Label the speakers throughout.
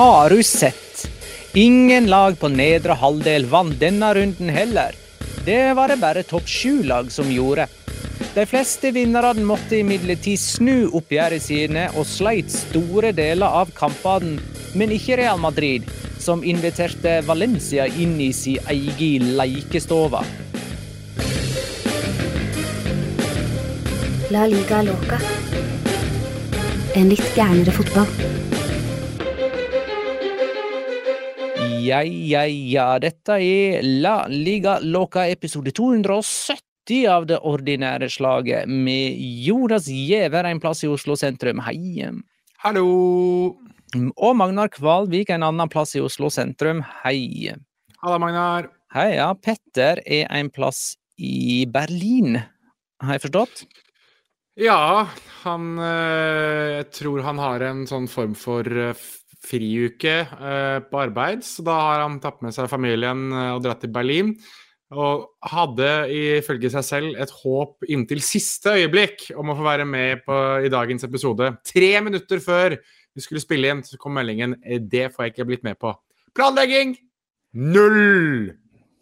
Speaker 1: Har du sett? Ingen lag på nedre halvdel vant denne runden heller. Det var det bare topp sju-lag som gjorde. De fleste vinnerne måtte imidlertid snu oppgjøret sine og sleit store deler av kampene, men ikke Real Madrid, som inviterte Valencia inn i sin egen leikestove.
Speaker 2: La liga loca. En litt gærnere fotball.
Speaker 1: Ja, ja, ja. Dette er La Liga Loca episode 270 av det ordinære slaget, med Jonas Giæver en plass i Oslo sentrum. Hei.
Speaker 3: Hallo!
Speaker 1: Og Magnar Kvalvik en annen plass i Oslo sentrum. Hei.
Speaker 3: Halla, Magnar.
Speaker 1: Hei, ja. Petter er en plass i Berlin. Har jeg forstått?
Speaker 4: Ja, han øh, Jeg tror han har en sånn form for øh, friuke øh, på arbeid, så da har han tatt med seg familien øh, og dratt til Berlin. Og hadde ifølge seg selv et håp inntil siste øyeblikk om å få være med på, i dagens episode. Tre minutter før vi skulle spille inn, så kom meldingen «Eh, 'Det får jeg ikke blitt med på'. Planlegging null!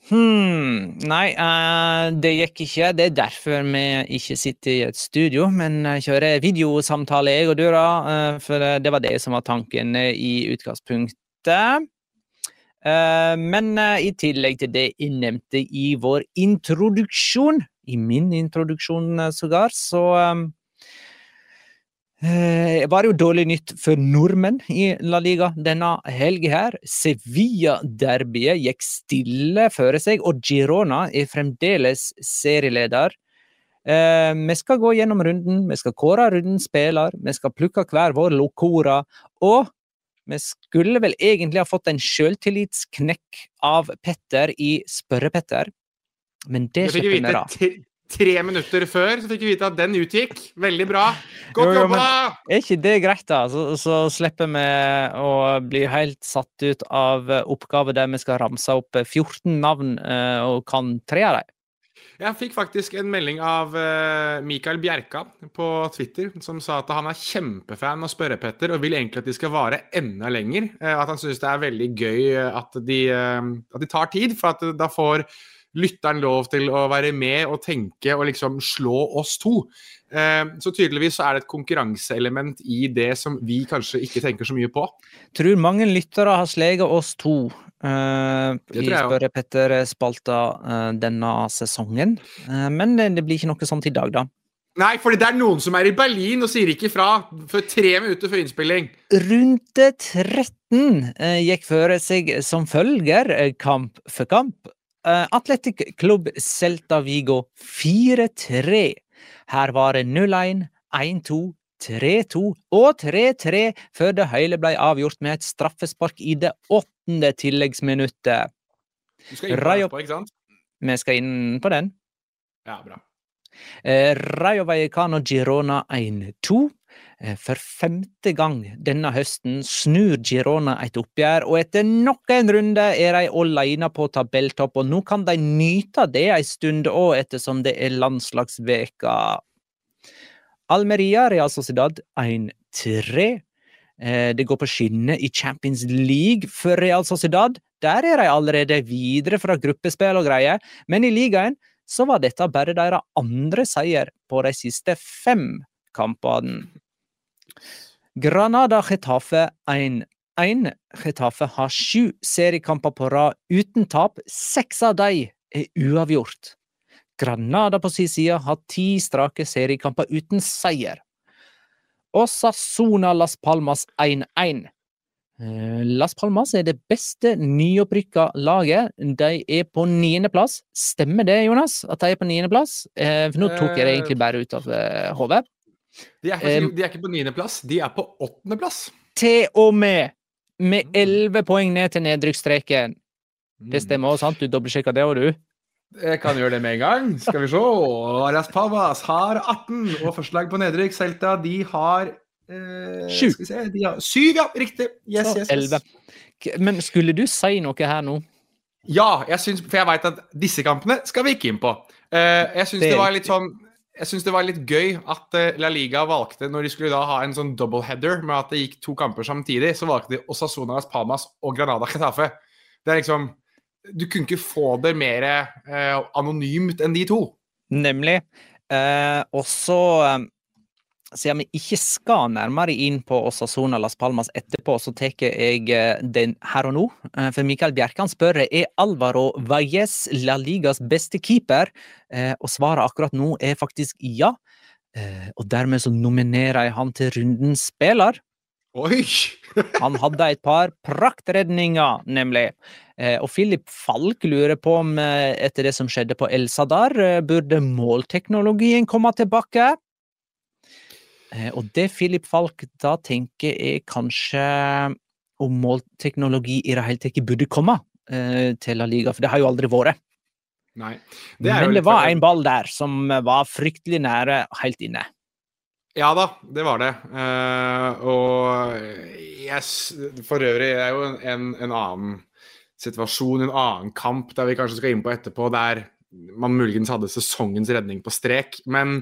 Speaker 1: Hm, nei, uh, det gikk ikke. Det er derfor vi ikke sitter i et studio, men eh, kjører videosamtale, jeg og du, da. Uh, for det var det som var tanken i utgangspunktet. Uh, men i tillegg til det jeg nevnte i vår introduksjon, i min introduksjon sågar, så eh, var det jo dårlig nytt for nordmenn i La Liga denne helga her. Sevilla-derbyet gikk stille føre seg, og Girona er fremdeles serieleder. Eh, vi skal gå gjennom runden, vi skal kåre rundens spiller, vi skal plukke hver vår locora, og vi skulle vel egentlig ha fått en sjøltillitsknekk av Petter i Spørre-Petter, men det
Speaker 4: Det
Speaker 1: slipper
Speaker 4: vi
Speaker 1: da.
Speaker 4: Tre, minutter før, så fikk vi vite at den utgikk. Veldig bra. Godt
Speaker 1: jo,
Speaker 4: jobba!
Speaker 1: Er ikke det greit, da? Så, så slipper vi å bli helt satt ut av oppgaver der vi skal ramse opp eh, 14 navn eh, og kan tre av dem.
Speaker 4: Jeg fikk faktisk en melding av eh, Mikael Bjerka på Twitter, som sa at han er kjempefan av Spørre-Petter og vil egentlig at de skal vare enda lenger. Eh, at han syns det er veldig gøy at de, at de tar tid, for at da får lytteren lov til å være med og tenke og liksom slå oss to. Eh, så tydeligvis så er det et konkurranseelement i det som vi kanskje ikke tenker så mye på.
Speaker 1: Tror mange lyttere har sleget oss to uh, i. Spørre Petter-spalta uh, denne sesongen. Uh, men det det blir ikke noe sånt i dag, da.
Speaker 4: Nei, for det er noen som er i Berlin og sier ikke ifra før tre minutter før innspilling.
Speaker 1: Runde 13 eh, gikk føre seg som følger, eh, kamp for kamp. Eh, Atletic Klubb Celta Vigo 4-3. Her var det 0-1, 1-2, 3-2 og 3-3 før det hele ble avgjort med et straffespark i det åttende tilleggsminuttet.
Speaker 4: Du skal inn på
Speaker 1: Rayo-
Speaker 4: etterpå, ikke sant?
Speaker 1: Vi skal inn på den.
Speaker 4: Ja, bra.
Speaker 1: Eh, Rayo Vallecano Girona 1-2. Eh, For femte gang denne høsten snur Girona et oppgjør, og etter nok en runde er de alene på tabelltopp, og nå kan de nyte det en stund òg, ettersom det er landslagsveka. Almeria Real Sociedad 1-3. Eh, Det går på skinner i Champions League for Real Sociedad. Der er de allerede videre fra gruppespill og greier, men i ligaen så var dette bare deres andre seier på de siste fem kampene. Granada Getafe 1-1. Getafe har sju seriekamper på rad uten tap. Seks av de er uavgjort. Granada på sin side har ti strake seriekamper uten seier. Osasuna Las Palmas 1-1. Eh, Las Palmas er det beste nyopprykka laget. De er på niendeplass. Stemmer det, Jonas? At de er på niendeplass? Eh, for nå tok jeg det egentlig bare ut av eh, hodet.
Speaker 4: De er, faktisk, de er ikke på niendeplass, de er på åttendeplass.
Speaker 1: Til og med med elleve poeng ned til nedrykksstreken. Det stemmer også, sant? Du dobbeltsjekka det, og du?
Speaker 4: Jeg kan gjøre det med en gang. Skal vi se. Arias Pavas har 18, og førstelag på nedrykk. Celta de har eh,
Speaker 1: Sju.
Speaker 4: Se, de har syv, ja. Riktig. Yes, yes, yes.
Speaker 1: Men skulle du si noe her nå?
Speaker 4: Ja, jeg synes, for jeg veit at disse kampene skal vi ikke inn på. Eh, jeg syns
Speaker 1: Det
Speaker 4: det, var litt sånn jeg synes det var litt gøy at eh, La Liga valgte, når de skulle da ha en sånn doubleheader med at det gikk to kamper samtidig, så valgte de Osasuna Las Palmas og Granada Getafe. Det er liksom Du kunne ikke få det mer eh, anonymt enn de to.
Speaker 1: Nemlig. Eh, også eh, Siden vi ikke skal nærmere inn på Osasona Las Palmas etterpå, så tar jeg eh, den her og nå. Eh, for Mikael Bjerkan spør er Alvaro Valles La Ligas beste keeper, eh, og svaret akkurat nå er faktisk ja. Og dermed så nominerer jeg han til rundens spiller.
Speaker 4: Oi!
Speaker 1: Han hadde et par praktredninger, nemlig. Og Philip Falk lurer på om etter det som skjedde på El Sadar, burde målteknologien komme tilbake? Eh, og det Philip Falk da tenker er kanskje om målteknologi i det hele tatt burde komme eh, til La Liga, for det har jo aldri vært.
Speaker 4: Nei.
Speaker 1: Men det var en ball der som var fryktelig nære helt inne.
Speaker 4: Ja da, det var det. Uh, og yes, for øvrig er jo en, en, en annen situasjon, en annen kamp, der vi kanskje skal inn på etterpå, der man muligens hadde sesongens redning på strek. Men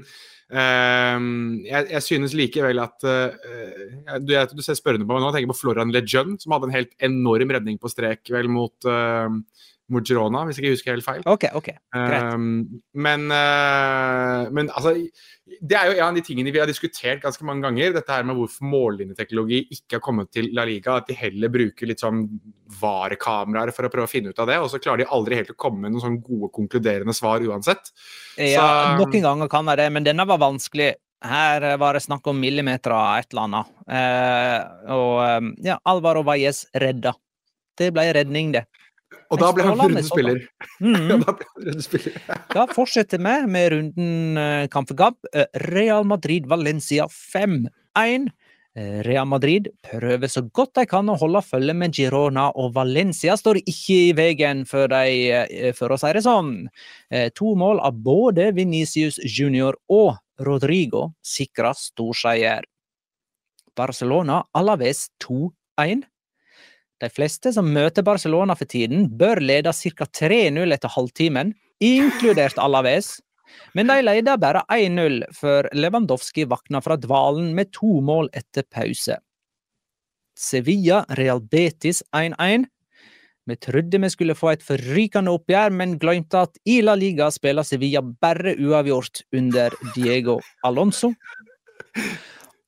Speaker 4: jeg, jeg synes likevel at eh, du, jeg, du ser spørrende på meg nå, jeg tenker på Florian Lejeune, som hadde en helt enorm redning på strek vel mot uh, mot Girona, hvis jeg ikke husker helt feil.
Speaker 1: Ok, ok, greit.
Speaker 4: Um, men, uh, men altså Det er jo en av de tingene vi har diskutert ganske mange ganger. Dette her med hvorfor mållinjeteknologi ikke har kommet til La Liga. At de heller bruker litt sånn VAR-kameraer for å prøve å finne ut av det. Og så klarer de aldri helt å komme med noen sånn gode konkluderende svar uansett.
Speaker 1: Ja,
Speaker 4: Så-
Speaker 1: noen ganger kan det det, men denne var vanskelig. Her var det snakk om millimeter av et eller annet. Eh, og eh, ja, Alvaro Valles redda. Det ble redning, det.
Speaker 4: Og da ble han rundespiller. Mm.
Speaker 1: Mhm.
Speaker 4: Ja, da ble han rundespiller.
Speaker 1: Da fortsetter vi med runden eh, kamp for kamp. Eh, Real Madrid-Valencia 5-1. Eh, Real Madrid prøver så godt de kan å holde følge med Girona, og Valencia står ikke i veien for, de, for å si det sånn. To mål av både Venicius Junior og Rodrigo sikrer storseier. Barcelona Alaves 2-1. De fleste som møter Barcelona for tiden, bør lede ca. 3-0 etter halvtimen, inkludert Alaves. Men de leder bare 1-0 før Lewandowski våkna fra dvalen med to mål etter pause. Sevilla Real Betis 1-1. Vi trodde vi skulle få et forrykende oppgjør, men glemte at i La Liga spiller Sevilla bare uavgjort under Diego Alonso.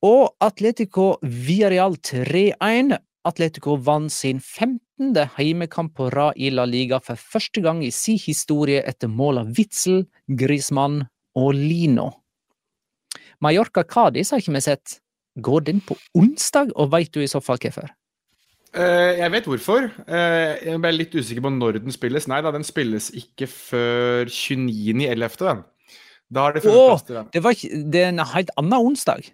Speaker 1: Og Atletico Villarreal 3-1. Atletico vant sin 15. 13. heimekamp på rad i La Liga for første gang i sin historie etter mål av Witzel, Griezmann og Lino. Mallorca-Cádiz har ikke vi sett. Går den på onsdag, og veit du i så fall hvorfor?
Speaker 4: Uh, jeg vet hvorfor. Uh, jeg ble litt usikker på når den spilles. Nei da, den spilles ikke før 29.11. den. Da har det funnet
Speaker 1: oh,
Speaker 4: plass til den.
Speaker 1: Det, var det er en helt annen onsdag.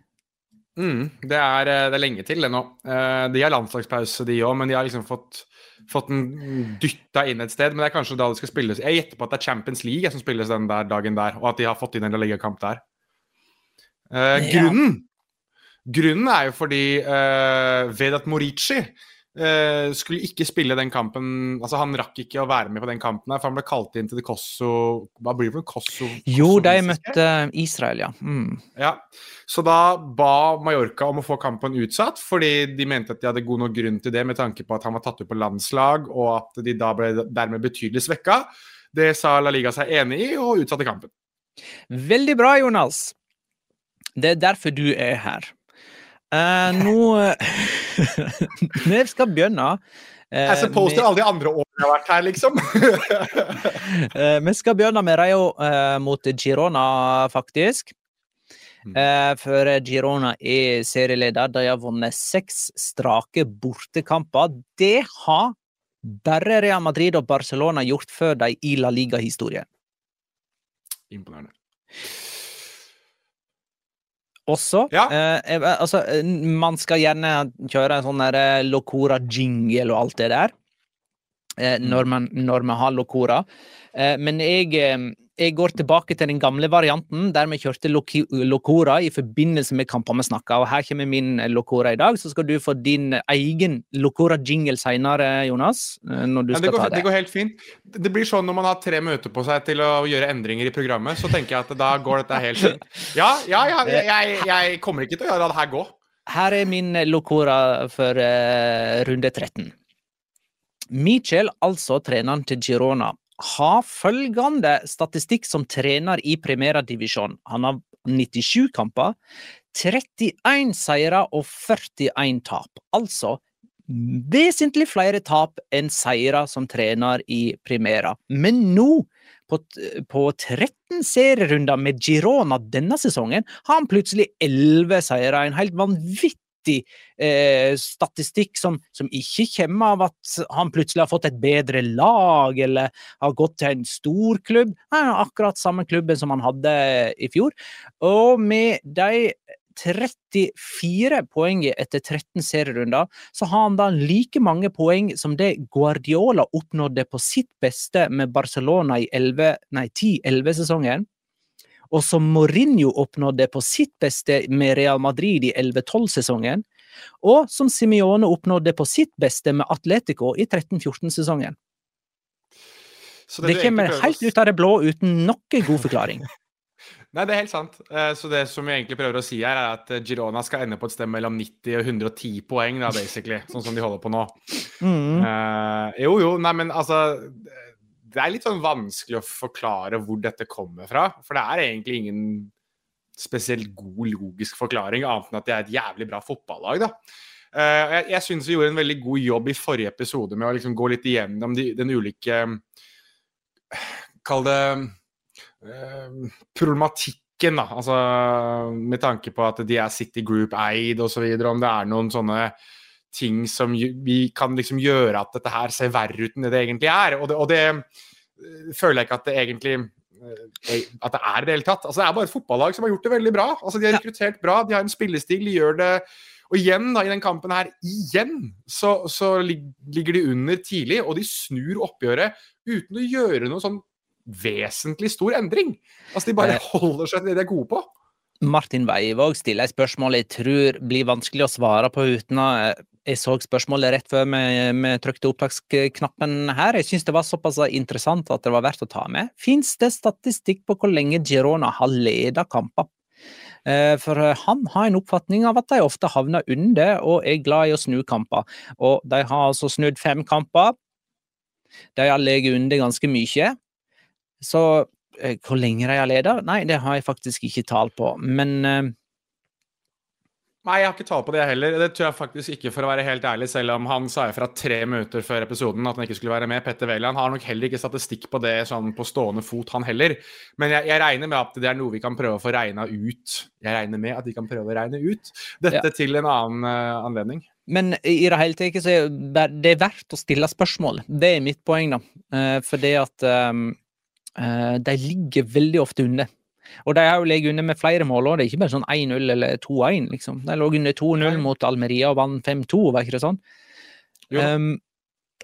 Speaker 4: Mm, det, er, eh, det er lenge til det nå. Uh, de har landslagspause, de òg, men de har liksom fått, fått den dytta inn et sted. Men det er kanskje da det skal spilles. Jeg gjetter på at det er Champions League som spilles den der dagen der, og at de har fått inn en ligakamp der. Eh, grunnen Grunnen er jo fordi eh, Vedat Morici skulle ikke spille den kampen Altså, han rakk ikke å være med på den kampen, her, for han ble kalt inn til det Kosso Hva blir det for Kosso?
Speaker 1: Jo, de møtte Israel, ja. Mm.
Speaker 4: ja. Så da ba Mallorca om å få kampen utsatt, fordi de mente at de hadde god nok grunn til det med tanke på at han var tatt ut på landslag, og at de da ble dermed betydelig svekka. Det sa La Liga seg enig i, og utsatte kampen.
Speaker 1: Veldig bra, Jonas. Det er derfor du er her. Uh, nå Vi skal begynne. eh,
Speaker 4: As opposed til alle de andre årene jeg har vært her, liksom.
Speaker 1: eh, vi skal begynne med Rayo mot Girona, faktisk. for Girona er serieleder. De har vunnet seks strake bortekamper. Det har bare Real Madrid og Barcelona gjort før de i La Liga-historien.
Speaker 4: Imponerende.
Speaker 1: Også.
Speaker 4: Ja.
Speaker 1: Eh, altså, man skal gjerne kjøre en sånn der Locora-jingle og alt det der. Eh, når, man, når man, har Locora. Eh, men jeg, jeg, går tilbake til den gamle varianten, der vi kjørte Locora i forbindelse med kamper vi snakka. Og her kommer min Locora i dag, så skal du få din egen Locora-jingle seinere, Jonas. Når du
Speaker 4: ja,
Speaker 1: skal
Speaker 4: går,
Speaker 1: ta det.
Speaker 4: det går helt fint. Det blir sånn når man har tre møter på seg til å gjøre endringer i programmet, så tenker jeg at da går dette helt fint. Ja, ja, ja jeg, jeg, kommer ikke til å gjøre det her gå.
Speaker 1: Her er min Locora for uh, runde 13. Michel, altså treneren til Girona, har følgende statistikk som trener i Primera Divisjon. Han har 97 kamper, 31 seire og 41 tap. Altså vesentlig flere tap enn seire som trener i Primera. Men nå, på, på 13 serierunder med Girona denne sesongen, har han plutselig 11 seire. En helt vanvittig Eh, statistikk som, som, ikke kommer av at han plutselig har fått et bedre lag eller har gått til en stor klubb. Er akkurat samme klubben som han hadde i fjor. Og med de 34 poeng etter 13 serierunder, så har han da like mange poeng som det Guardiola oppnådde på sitt beste med Barcelona i 10-11-sesongen og som Mourinho oppnådde på sitt beste med Real Madrid i 11-12-sesongen, og som Simione oppnådde på sitt beste med Atletico i 13-14-sesongen. Det, det kommer helt ut av det blå uten noen god forklaring.
Speaker 4: Nei, det er helt sant. Så det som jeg egentlig prøver å si her, er at Girona skal ende på et sted mellom 90 og 110 poeng, da, basically. Sånn som de holder på nå.
Speaker 1: Mm.
Speaker 4: Uh, jo, jo, nei, men altså det er litt sånn vanskelig å forklare hvor dette kommer fra. For det er egentlig ingen spesielt god logisk forklaring, annet enn at det er et jævlig bra fotballag. da. Uh, jeg jeg syns vi gjorde en veldig god jobb i forrige episode med å liksom gå litt igjennom de, den ulike Kall det uh, problematikken, da. Altså med tanke på at de er City Group-eid osv. Om det er noen sånne ting som vi kan liksom gjøre at dette her ser verre ut enn det det egentlig er. Og det, og det føler jeg ikke at det egentlig at det er i det hele tatt. Altså, det er bare et fotballag som har gjort det veldig bra. Altså, de har rekruttert bra, de har en spillestil, de gjør det Og igjen, da, i den kampen her, igjen, så, så ligger de under tidlig, og de snur oppgjøret uten å gjøre noe sånn vesentlig stor endring. Altså, de bare holder seg til det de er gode på.
Speaker 1: Martin Weivåg stiller et spørsmål jeg tror blir vanskelig å svare på uten å jeg så spørsmålet rett før vi, vi trykte opptaksknappen her. Jeg syns det var såpass interessant at det var verdt å ta med. Fins det statistikk på hvor lenge Girona har ledet kamper? For han har en oppfatning av at de ofte havner under og er glad i å snu kamper. Og de har altså snudd fem kamper. De har ligget under ganske mye. Så hvor lenge de har ledet? Nei, det har jeg faktisk ikke tall på. Men
Speaker 4: Nei, jeg har ikke tall på det heller. Det tror jeg faktisk ikke, for å være helt ærlig, selv om han sa fra tre minutter før episoden at han ikke skulle være med. Petter Wæland har nok heller ikke statistikk på det sånn på stående fot, han heller. Men jeg, jeg, regner med at det er noe vi kan prøve å få regna ut. Jeg regner med at vi kan prøve å regne ut dette ja. til en annen uh, anledning.
Speaker 1: Men i det hele tatt så er det verdt å stille spørsmål. Det er mitt poeng, da. Uh, fordi at um, de ligger veldig ofte under. Og de har jo ligget under med flere mål òg, det er ikke bare sånn 1-0 eller 2-1, liksom. De lå under 2-0 mot Almeria og vant 5-2, var ikke det sånn? Um,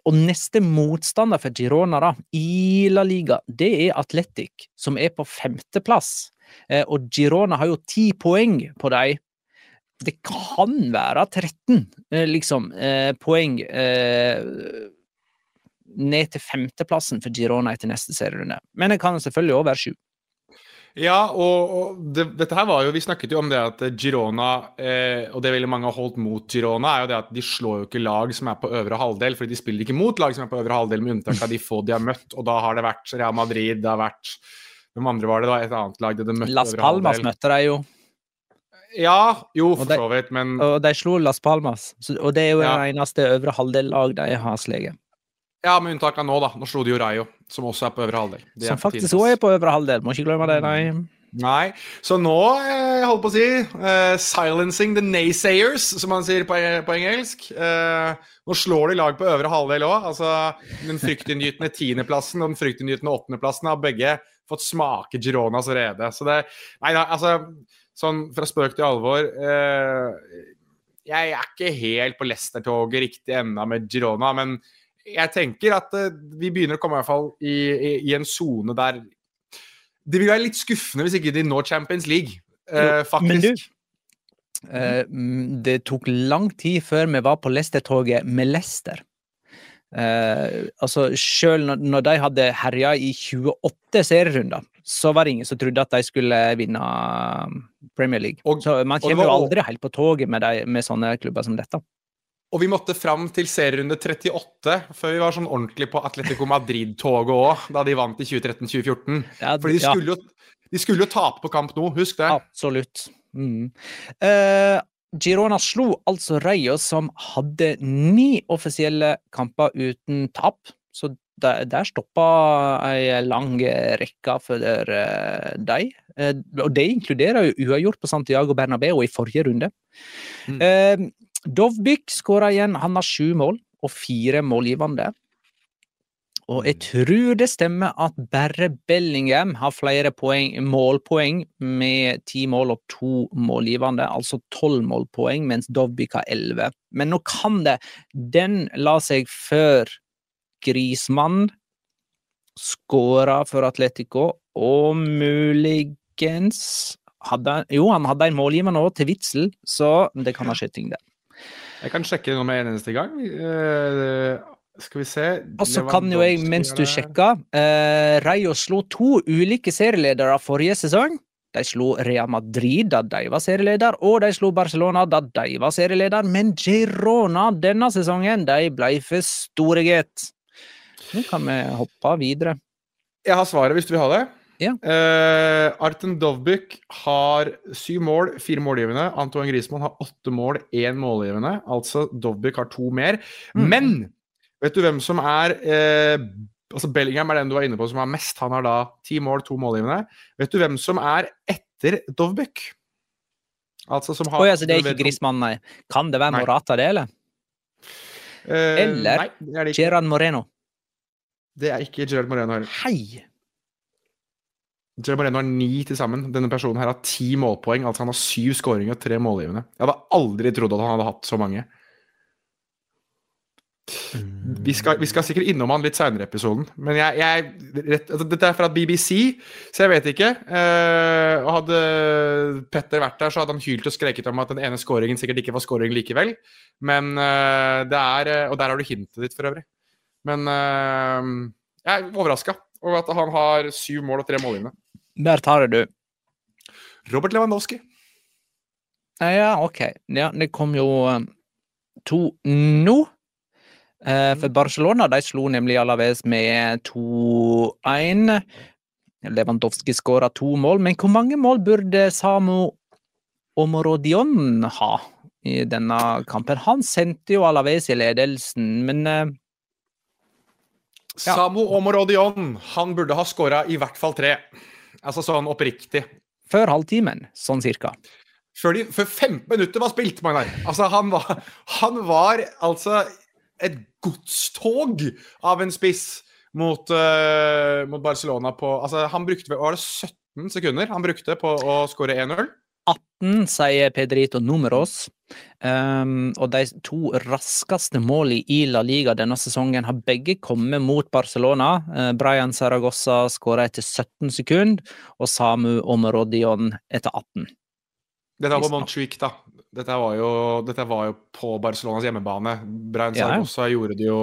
Speaker 1: og neste motstander for Girona da, i La Liga, det er Atletic, som er på femteplass. Uh, og Girona har jo ti poeng på dem. Det kan være 13 uh, liksom, uh, poeng ned til femteplassen for Girona etter neste serierunde. Men det kan selvfølgelig òg være sju.
Speaker 4: Ja, og, og det, dette her var jo Vi snakket jo om det at Girona, eh, og det veldig mange har holdt mot Girona, er jo det at de slår jo ikke lag som er på øvre halvdel, fordi de spiller ikke mot lag som er på øvre halvdel, med unntak av de få de har møtt. Og da har det vært Real Madrid, det har vært Hvem andre var det, da? Et annet lag de møtte møtt
Speaker 1: Las Palmas møtte de jo.
Speaker 4: Ja, jo, for så vidt, men
Speaker 1: Og de slo Las Palmas, og det er jo ja. det eneste øvre halvdel-lag de har sleget.
Speaker 4: Ja, med unntak av nå, da. Nå slo de jo Rayo, som også er på øvre halvdel.
Speaker 1: De som faktisk òg er på øvre halvdel, må ikke glemme det, nei.
Speaker 4: Nei. Så nå, jeg holdt på å si, uh, 'silencing the naysayers', som man sier på, på engelsk. Uh, nå slår de lag på øvre halvdel òg. Altså, den fryktinngytende tiendeplassen og den fryktinngytende åttendeplassen har begge fått smake Gironas rede. Så det Nei da, altså Sånn fra spøk til alvor uh, Jeg er ikke helt på Leicester-toget riktig ennå med Girona, men jeg tenker at uh, vi begynner å komme i, hvert fall i, i, i en sone der Det vil være litt skuffende hvis ikke de når Champions League, uh, faktisk. Men du,
Speaker 1: uh, det tok lang tid før vi var på Leicester-toget med Leicester. altså Selv når, når, de hadde herja i 28 serierunder, så var det ingen som trodde at de skulle vinne Premier League. Og, så Man kommer jo aldri helt på toget med, de, med sånne klubber som dette.
Speaker 4: Og vi måtte fram til serierunde 38 før vi var sånn ordentlig på Atletico Madrid-toget òg, da de vant i 2013-2014. Ja, Fordi de skulle, jo, de skulle jo tape på kamp nå, husk det.
Speaker 1: Absolutt. Mm. Uh, Girona slo altså Rayo, som hadde ni offisielle kamper uten tap. Så der, der stoppa ei lang rekke for uh, dem. Uh, og det inkluderer jo uavgjort på Santiago Bernabeu i forrige runde. Mm. Dovbyk skåra igjen. Han har sju mål og fire målgivende. Og jeg tror det stemmer at bare Bellingham har flere poeng, målpoeng med ti mål og to målgivende, altså tolv målpoeng, mens Dovbyk har elleve. Men nå kan det Den la seg før Grismann skåra for Atletico, og muligens hadde, Jo, han hadde en målgivende òg, til Witzel, så det kan ha skjedd ting der.
Speaker 4: Jeg kan sjekke noe med en eneste gang. Uh, skal vi se
Speaker 1: Og så kan jo jeg, mens du sjekker uh, Rayo slo to ulike serieledere forrige sesong. De slo Real Madrid da de var serieleder, og de slo Barcelona da de var serieleder. Men Girona denne sesongen de ble for store, gitt. Nå kan vi hoppe videre.
Speaker 4: Jeg har svaret, hvis du vil ha det.
Speaker 1: Ja.
Speaker 4: Uh, Arten Dovbyk har syv mål, fire målgivende. Antoine Griezmann har åtte mål, én målgivende. Altså Dovbyk har to mer. Mm. Men vet du hvem som er uh, altså Bellingham er den du var inne på som har mest. Han har da ti mål, to målgivende. Vet du hvem som er etter Dovbyk?
Speaker 1: Altså som har oh, ja, Så det er ikke Griezmann, nei. Kan det være nei. Morata, det, eller? Uh, eller Gerard Moreno?
Speaker 4: Det er ikke Gerard Moreno heller.
Speaker 1: Hei!
Speaker 4: Joe Moreno har ni til sammen. Denne personen her har ti målpoeng. Altså han har syv skåringer og tre målgivende. Jeg hadde aldri trodd at han hadde hatt så mange. Vi skal, vi skal sikkert innom han litt seinere i episoden, men jeg, jeg rett, altså Dette er fra BBC, så jeg vet ikke. Eh, og Hadde Petter vært der, så hadde han hylt og skreket om at den ene skåringen sikkert ikke var skåring likevel. Men eh, det er Og der har du hintet ditt, for øvrig. Men eh, jeg er overraska over at han har syv mål og tre målgivende.
Speaker 1: Der tar jeg du.
Speaker 4: Robert Lewandowski.
Speaker 1: Ja, OK. Ja, det kom jo um, to nå. Eh, for Barcelona de slo nemlig Alaves med 2-1. Lewandowski skåra to mål, men hvor mange mål burde Samu Omorodion ha i denne kampen? Han sendte jo Alaves i ledelsen, men eh,
Speaker 4: Ja. Samu Omorodion, han burde ha skåra i hvert fall tre. Altså sånn oppriktig.
Speaker 1: Før halvtimen, sånn cirka.
Speaker 4: Før, de, før 15 minutter var spilt, Magnar. Altså, han var, han var altså et godstog av en spiss mot, uh, mot Barcelona på Altså, han brukte var det 17 sekunder han brukte på å skåre 1-0.
Speaker 1: 18, sier Pedrito Numeros. Um, og de to raskeste målene i La Liga denne sesongen har begge kommet mot Barcelona. Uh, Brian Saragossa skåra etter 17 sekunder, og Samu Omerodion etter 18.
Speaker 4: Dette var på Montjuic, da. Dette var, jo, dette var, jo, på Barcelonas hjemmebane. Brian Saragossa ja. gjorde det jo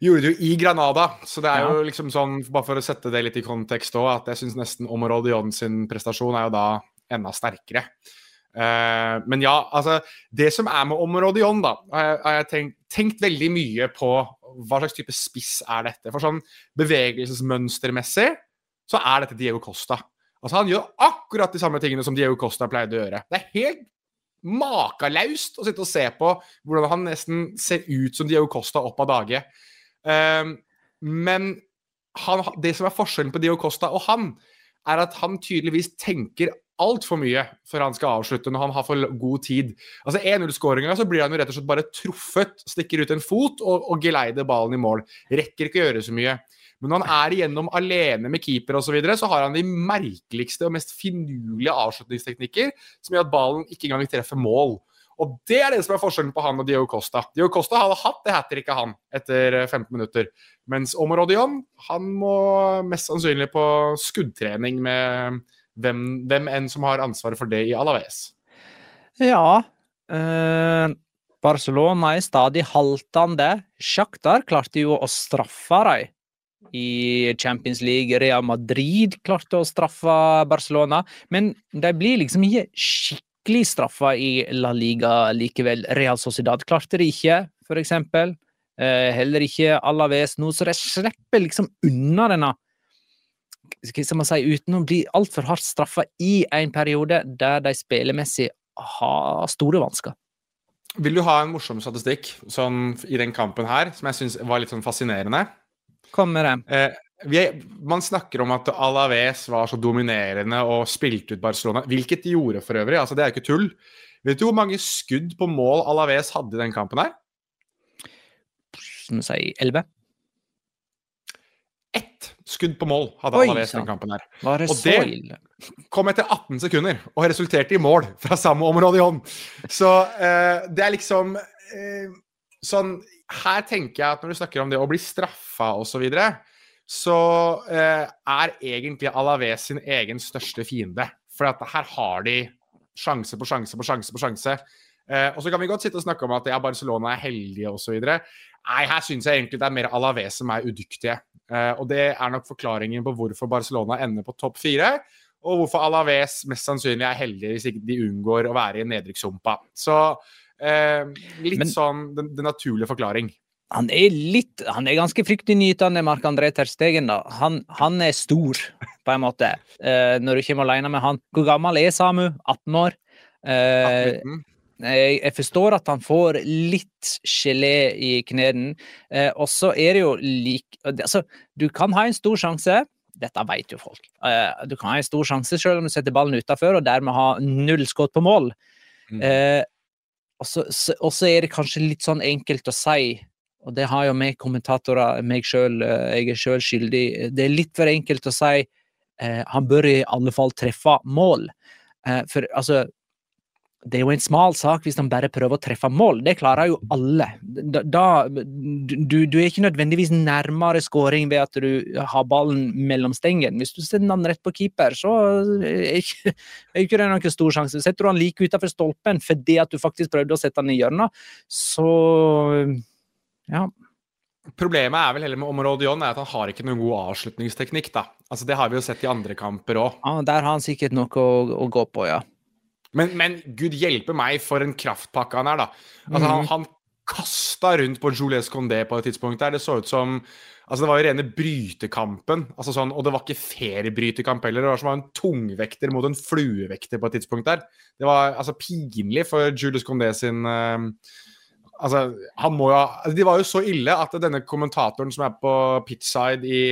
Speaker 4: gjorde det jo i Granada. Så det er ja. jo liksom sånn, bare for å sette det litt i kontekst òg, at jeg syns nesten Omorodion sin prestasjon er jo da enda sterkere. Uh, men ja, altså Det som er med Omrodion, da, har jeg tenkt, tenkt, veldig mye på hva slags type spiss er dette. For sånn bevegelsesmønstermessig så er dette Diego Costa. Altså Han gjør akkurat de samme tingene som Diego Costa pleide å gjøre. Det er helt makalaust å sitte og se på hvordan han nesten ser ut som Diego Costa opp av dage. Uh, men han, det som er forskjellen på Diego Costa og han, er at han tydeligvis tenker altfor mye før han skal avslutte når han har for god tid. Altså 1-0-skåringa så blir han jo rett og slett bare truffet, stikker ut en fot og, og geleider ballen i mål. Rekker ikke å gjøre så mye. Men når han er igjennom alene med keeper osv., så, videre, så har han de merkeligste og mest finurlige avslutningsteknikker som gjør at ballen ikke engang treffer mål. Og det er det som er forskjellen på han og Dio Costa. Dio Costa hadde hatt det hat tricket, han, etter 15 minutter. Mens Omar Odion, han må mest sannsynlig på skuddtrening med hvem, hvem enn som har ansvaret for det i Alaves.
Speaker 1: Ja. Eh, Barcelona er stadig haltende. Sjaktar klarte jo å straffe dem i Champions League. Real Madrid klarte å straffe Barcelona, men de blir liksom ikke skikkelig straffa i La Liga likevel. Real Sociedad klarte det ikke, for eksempel. Eh, heller ikke Alaves nå, så de slipper liksom unna denne skal man si, uten å bli altfor hardt straffa i en periode der de spillemessig har store vansker.
Speaker 4: Vil du ha en morsom statistikk sånn, i den kampen her, som jeg syns var litt sånn fascinerende?
Speaker 1: Kom med det.
Speaker 4: Eh, vi, man snakker om at Alaves var så dominerende og spilte ut Barcelona, hvilket de gjorde for øvrig. altså Det er ikke tull. Vet du hvor mange skudd på mål Alaves hadde i den kampen her?
Speaker 1: Som du sier, elleve?
Speaker 4: Skudd på mål hadde Alaves den kampen her.
Speaker 1: Det og så ille?
Speaker 4: kom etter 18 sekunder og resulterte i mål fra samme område i hånd. Så eh, det er liksom eh, sånn Her tenker jeg at når du snakker om det å bli straffa osv., så, videre, så eh, er egentlig Alaves sin egen største fiende. For at her har de sjanse på sjanse på sjanse på sjanse. Eh, og så kan vi godt sitte og snakke om at ja, Barcelona er heldige osv. Nei, her syns jeg egentlig det er mer Alaves som er udyktige. Eh, og det er nok forklaringen på hvorfor Barcelona ender på topp fire. Og hvorfor Alaves mest sannsynlig er heldige hvis ikke de unngår å være i nedrykkssumpa. Så eh, litt Men, sånn den, den, naturlige forklaring.
Speaker 1: Han er litt Han er ganske fryktinngytende, Marc-André Terstegen. da. Han, han, er stor, på en måte, eh, når du kommer alene med han. Hvor gammel er Samu? 18 år? Eh, 18. Jeg, jeg, forstår at han får litt gelé i knærne. Eh, og så er det jo lik altså, Du kan ha en stor sjanse. Dette vet jo folk. Eh, du kan ha en stor sjanse selv om du setter ballen utafor og dermed ha null skudd på mål. Mm. Eh, og så er det kanskje litt sånn enkelt å si, og det har jo vi kommentatorer, meg sjøl, eh, jeg er sjøl skyldig Det er litt for enkelt å si eh, han bør i alle fall treffe mål. Eh, for altså det er jo en smal sak hvis han bare prøver å treffe mål. Det klarer jo alle. Da, da du, du, er ikke nødvendigvis nærmere skåring ved at du har ballen mellom stengene. Hvis du sender den rett på keeper, så er ikke, er ikke det noen stor sjanse. Setter du han like utenfor stolpen fordi at du faktisk prøvde å sette han i hjørnet, så ja.
Speaker 4: Problemet er vel heller med Omorodion er at han har ikke noen god avslutningsteknikk. da. Altså Det har vi jo sett i andre kamper òg.
Speaker 1: Ja, der har han sikkert noe å, å gå på, ja.
Speaker 4: Men, men, gud hjelpe meg for en kraftpakke han er, da. Altså, han, mhm. han, kasta rundt på Jules Condé på et tidspunkt der. Det så ut som Altså, det var jo rene brytekampen. Altså sånn, og det var ikke feriebrytekamp heller. Det var som en tungvekter mot en fluevekter på et tidspunkt der. Det var altså pinlig for Julius Condé sin uh, Altså, han må jo altså, De var jo så ille at denne kommentatoren som er på pitchside i,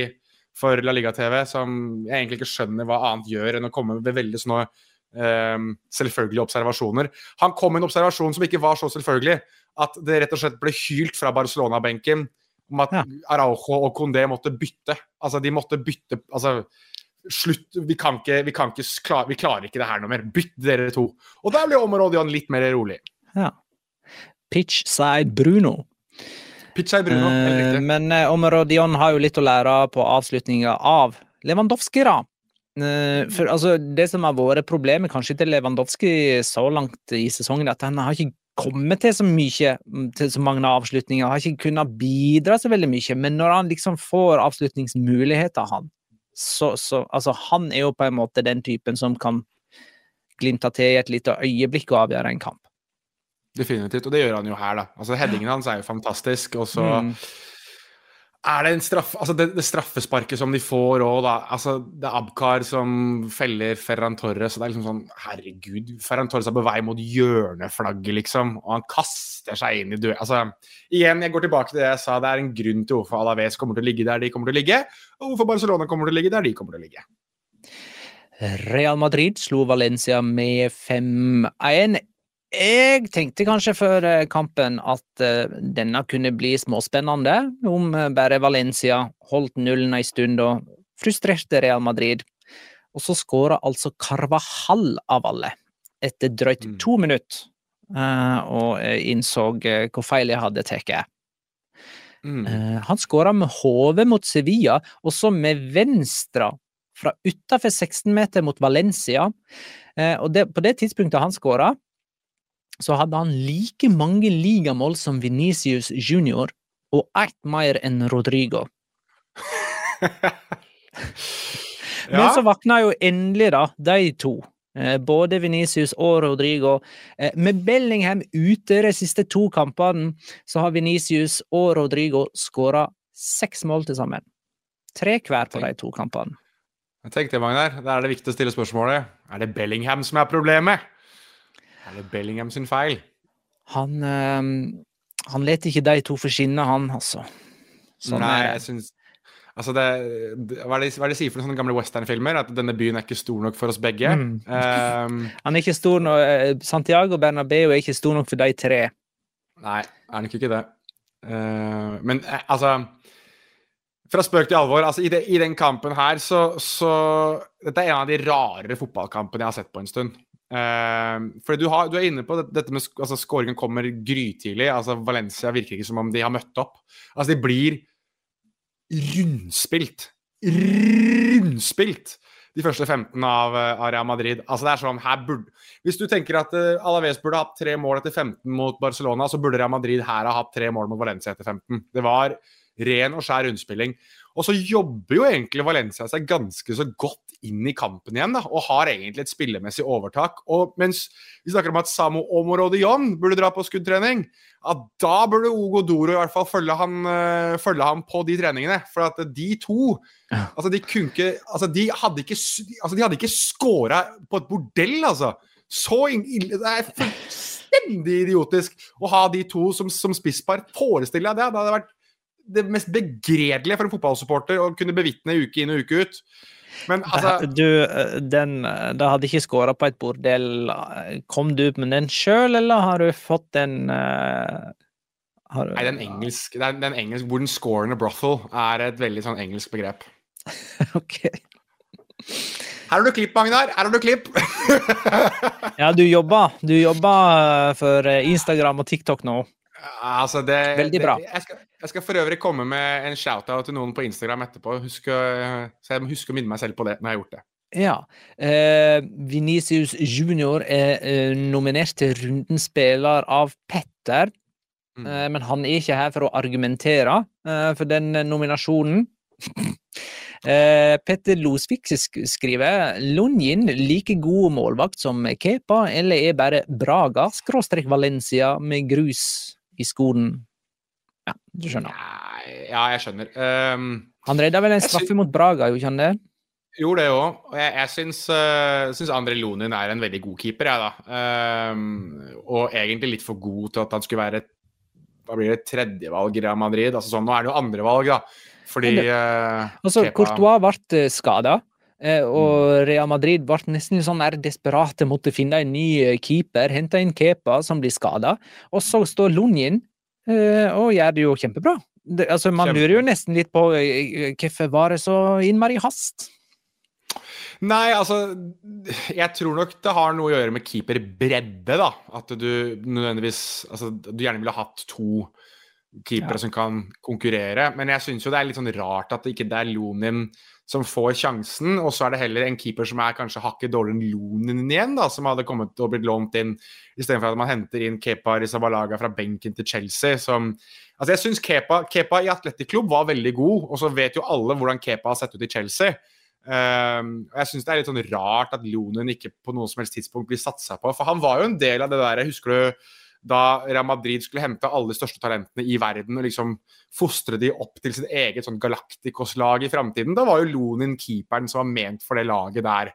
Speaker 4: for La Liga TV, som jeg egentlig ikke skjønner hva annet gjør enn å komme med veldig sånne selvfølgelige observasjoner Han kom med en observasjon som ikke var så selvfølgelig. At det rett og slett ble hylt fra Barcelona-benken om at ja. Araujo og Condé måtte bytte. Altså, de måtte bytte altså, Slutt, vi kan ikke, vi, kan ikke vi klarer ikke det her noe mer. Bytt dere to. Og der ble Områdion litt mer rolig.
Speaker 1: Ja. Pitchside Bruno.
Speaker 4: Pitchside Bruno, helt riktig.
Speaker 1: Eh, men eh, Områdion har jo litt å lære på avslutninga av Lewandowski, da. Eh, for altså, Det som har vært problemet kanskje til Lewandowski så langt i sesongen, at han har ikke kommet til så mye, mm, til så mange avslutninger, har ikke kunnet bidra så veldig mye. Men når han liksom får avslutningsmuligheter, han, så, så Altså, han er jo på en måte den typen som kan glimte til i et lite øyeblikk og avgjøre en kamp.
Speaker 4: Definitivt, og det gjør han jo her, da. Altså, Headingen hans er jo fantastisk, og så mm er det en straff, altså det, det, straffesparket som de får òg, da. Altså, det er Abkar som feller Ferran Torres. Og det er liksom sånn Herregud, Ferran Torres er på vei mot hjørneflagget, liksom. Og han kaster seg inn i død... Altså, igjen, jeg går tilbake til det jeg sa. Det er en grunn til hvorfor Alaves kommer til å ligge der de kommer til å ligge, og hvorfor Barcelona kommer til å ligge der de kommer til å ligge.
Speaker 1: Real Madrid slo Valencia med 5-1. Jeg tenkte kanskje før eh, kampen at uh, denne kunne bli småspennende, om uh, bare Valencia holdt nullen ei stund og frustrerte Real Madrid. Og så skåra altså Carvahall av alle, etter drøyt mm. to minutter, og innså hvor feil jeg hadde tatt. Mm. han skåra med hodet mot Sevilla, og så med venstre fra utafor 16 meter mot Valencia. og det, på det tidspunktet han skåra, så hadde han like mange ligamål som Venicius junior, og ett mer enn Rodrigo. Men ja. så våkna jo endelig, da, de to. Eh, både Venicius og Rodrigo. Eh, med Bellingham ute de siste to kampene, så har Venicius og Rodrigo skåra seks mål til sammen. Tre hver på de to kampene.
Speaker 4: Jeg tenkte, Magnar, Da er det viktig å stille spørsmålet er det Bellingham som er problemet. Er det Bellingham sin feil?
Speaker 1: Han, øh, han leter ikke de to forskinne, han, altså.
Speaker 4: Sånn, Nei, jeg syns Altså det, hva, er det, hva er det de sier for noen gamle westernfilmer? At denne byen er ikke stor nok for oss begge? Mm. Um,
Speaker 1: han er ikke stor nok eh, Santiago Bernabeu er ikke stor nok for de tre.
Speaker 4: Nei, er nok ikke det. Uh, men uh, altså Fra spøk til alvor. altså I, det, i den kampen her så, så, Dette er en av de rarere fotballkampene jeg har sett på en stund. Uh, for du, har, du, er inne på dette med altså Skåringen kommer grytidlig. altså Valencia virker ikke som om de har møtt opp. Altså De blir rundspilt. Rundspilt! De første 15 av uh, Real Madrid. Altså det er sånn, her burde, Hvis du tenker at uh, Alaves burde hatt tre mål etter 15 mot Barcelona, så burde Real Madrid her ha hatt tre mål mot Valencia etter 15. Det var ren og skjær rundspilling. Og så jobber jo egentlig Valencia seg ganske så godt inn i kampen igjen, da, og har egentlig et spillemessig overtak. Og mens vi snakker om at Samo Omorodion burde dra på skuddtrening, ja, da burde Ogo Doro i hvert fall følge han, uh, følge han på de treningene. For at de to altså de, kunne, altså de hadde ikke altså de hadde ikke scora på et bordell, altså. Så ille Det er fullstendig idiotisk å ha de to som, som spisspar. Forestill deg det. Det hadde vært det mest begredelige for en fotballsupporter å kunne bevitne uke inn og uke ut. Men altså
Speaker 1: Du, den Da hadde ikke skåra på et bordell. Kom du med den sjøl, eller har du fått den uh,
Speaker 4: du, Nei, den engelsk, den, den engelsk Hvor den scoren a brothel er et veldig sånn engelsk begrep.
Speaker 1: ok.
Speaker 4: Her har du klipp, Magnar. Her har du klipp.
Speaker 1: ja, du jobber. Du jobber for Instagram og TikTok nå.
Speaker 4: Altså det,
Speaker 1: Veldig bra.
Speaker 4: Det, jeg, skal, jeg, skal, for øvrig komme med en shout-out til noen på Instagram etterpå. Husk, så jeg må huske å minne meg selv på det når jeg har gjort det.
Speaker 1: Ja. Eh, Venicius Junior er eh, nominert til rundens spiller av Petter. Mm. Eh, men han er ikke her for å argumentere eh, for den nominasjonen. Eh, Petter Losvik skriver Lunjin like god målvakt som Kepa, eller er bare Braga skråstrek Valencia med grus i skolen. Ja, du skjønner.
Speaker 4: Nei, ja, jeg skjønner. Um,
Speaker 1: Han redda vel en straffe mot Braga, gjorde ikke han det?
Speaker 4: Gjorde det òg. Og jeg, jeg syns, uh, syns André Lonin er en veldig god keeper, jeg, da. Um, og egentlig litt for god til at han skulle være hva blir det, tredjevalg i Real Madrid. Altså sånn, Nå er det jo andrevalg, da. Fordi uh,
Speaker 1: Altså,
Speaker 4: Kepa-
Speaker 1: Courtois ble skada,
Speaker 4: Mm.
Speaker 1: og Real Madrid ble nesten sånn desperate, måtte finne en ny eh, keeper, hente inn Kepa, som blir skada, og så står Lunjin eh, og gjør det jo kjempebra. Det, altså, man
Speaker 4: Kjempe.
Speaker 1: lurer jo nesten litt på eh, hvorfor var det så innmari hast?
Speaker 4: Nei, altså Jeg tror nok det har noe å gjøre med keeperbredde, da. At du nødvendigvis Altså, du gjerne ville hatt to keepere som kan konkurrere. Men jeg syns jo det er litt sånn rart at det ikke det er Lonin som får sjansen, og så er det heller en keeper som er kanskje hakket dårligere enn Lonin igjen, da, som hadde kommet og blitt lånt inn, istedenfor at man henter inn Kepa Rizabalaga fra benken til Chelsea. som Altså, jeg syns Kepa, Kepa i Atletic Klubb var veldig god, og så vet jo alle hvordan Kepa har sett ut i Chelsea. Um, jeg syns det er litt sånn rart at Lonin ikke på noe som helst tidspunkt blir satsa på. For han var jo en del av det der, husker du da Real Madrid skulle hente alle de største talentene i verden og liksom fostre de opp til sitt eget sånn Galacticos-lag i framtiden. Da var jo Lonin keeperen som var ment for det laget der.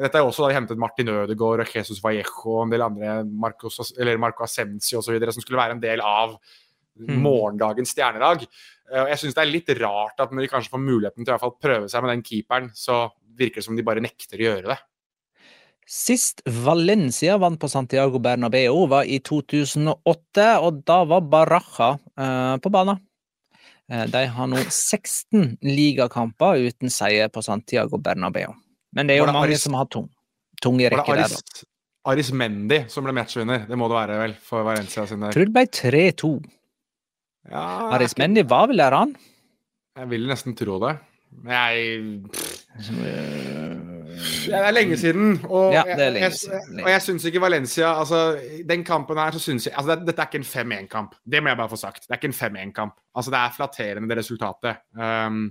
Speaker 4: Dette er jo også da de hentet Martin Ødegaard og Jesus Vallejo og en del andre Marcos, eller Marco Ascensi osv. som skulle være en del av
Speaker 1: Mm.
Speaker 4: morgendagens stjernelag. Eh, Jeg syns det er litt rart at når de kanskje får muligheten til å i hvert fall prøve seg med den keeperen, så virker det som de bare nekter å gjøre det.
Speaker 1: Sist Valencia vant på Santiago Bernabeu var i 2008, og da var Baraja eh, på banen. Eh, de har nå 16 ligakamper uten seier på Santiago Bernabeu. Men det er jo
Speaker 4: det
Speaker 1: mange
Speaker 4: Aris-
Speaker 1: som har tung, tunge rekker der. da.
Speaker 4: Aris, Mendy som ble matchvinner? Det må det være, vel, for Valencia sin der.
Speaker 1: tror det ble 3-2.
Speaker 4: Ja,
Speaker 1: Aris Mendy var vel der, han?
Speaker 4: jeg vil nesten tro det. Men jeg Det er lenge siden, og
Speaker 1: Ja, det er lenge siden.
Speaker 4: jeg, og jeg syns ikke Valencia altså, Den kampen her, så syns jeg altså, det, Dette er ikke en 5-1-kamp. Det må jeg bare få sagt. Det er ikke en 5-1-kamp. Altså, det er flatterende, det resultatet. Um,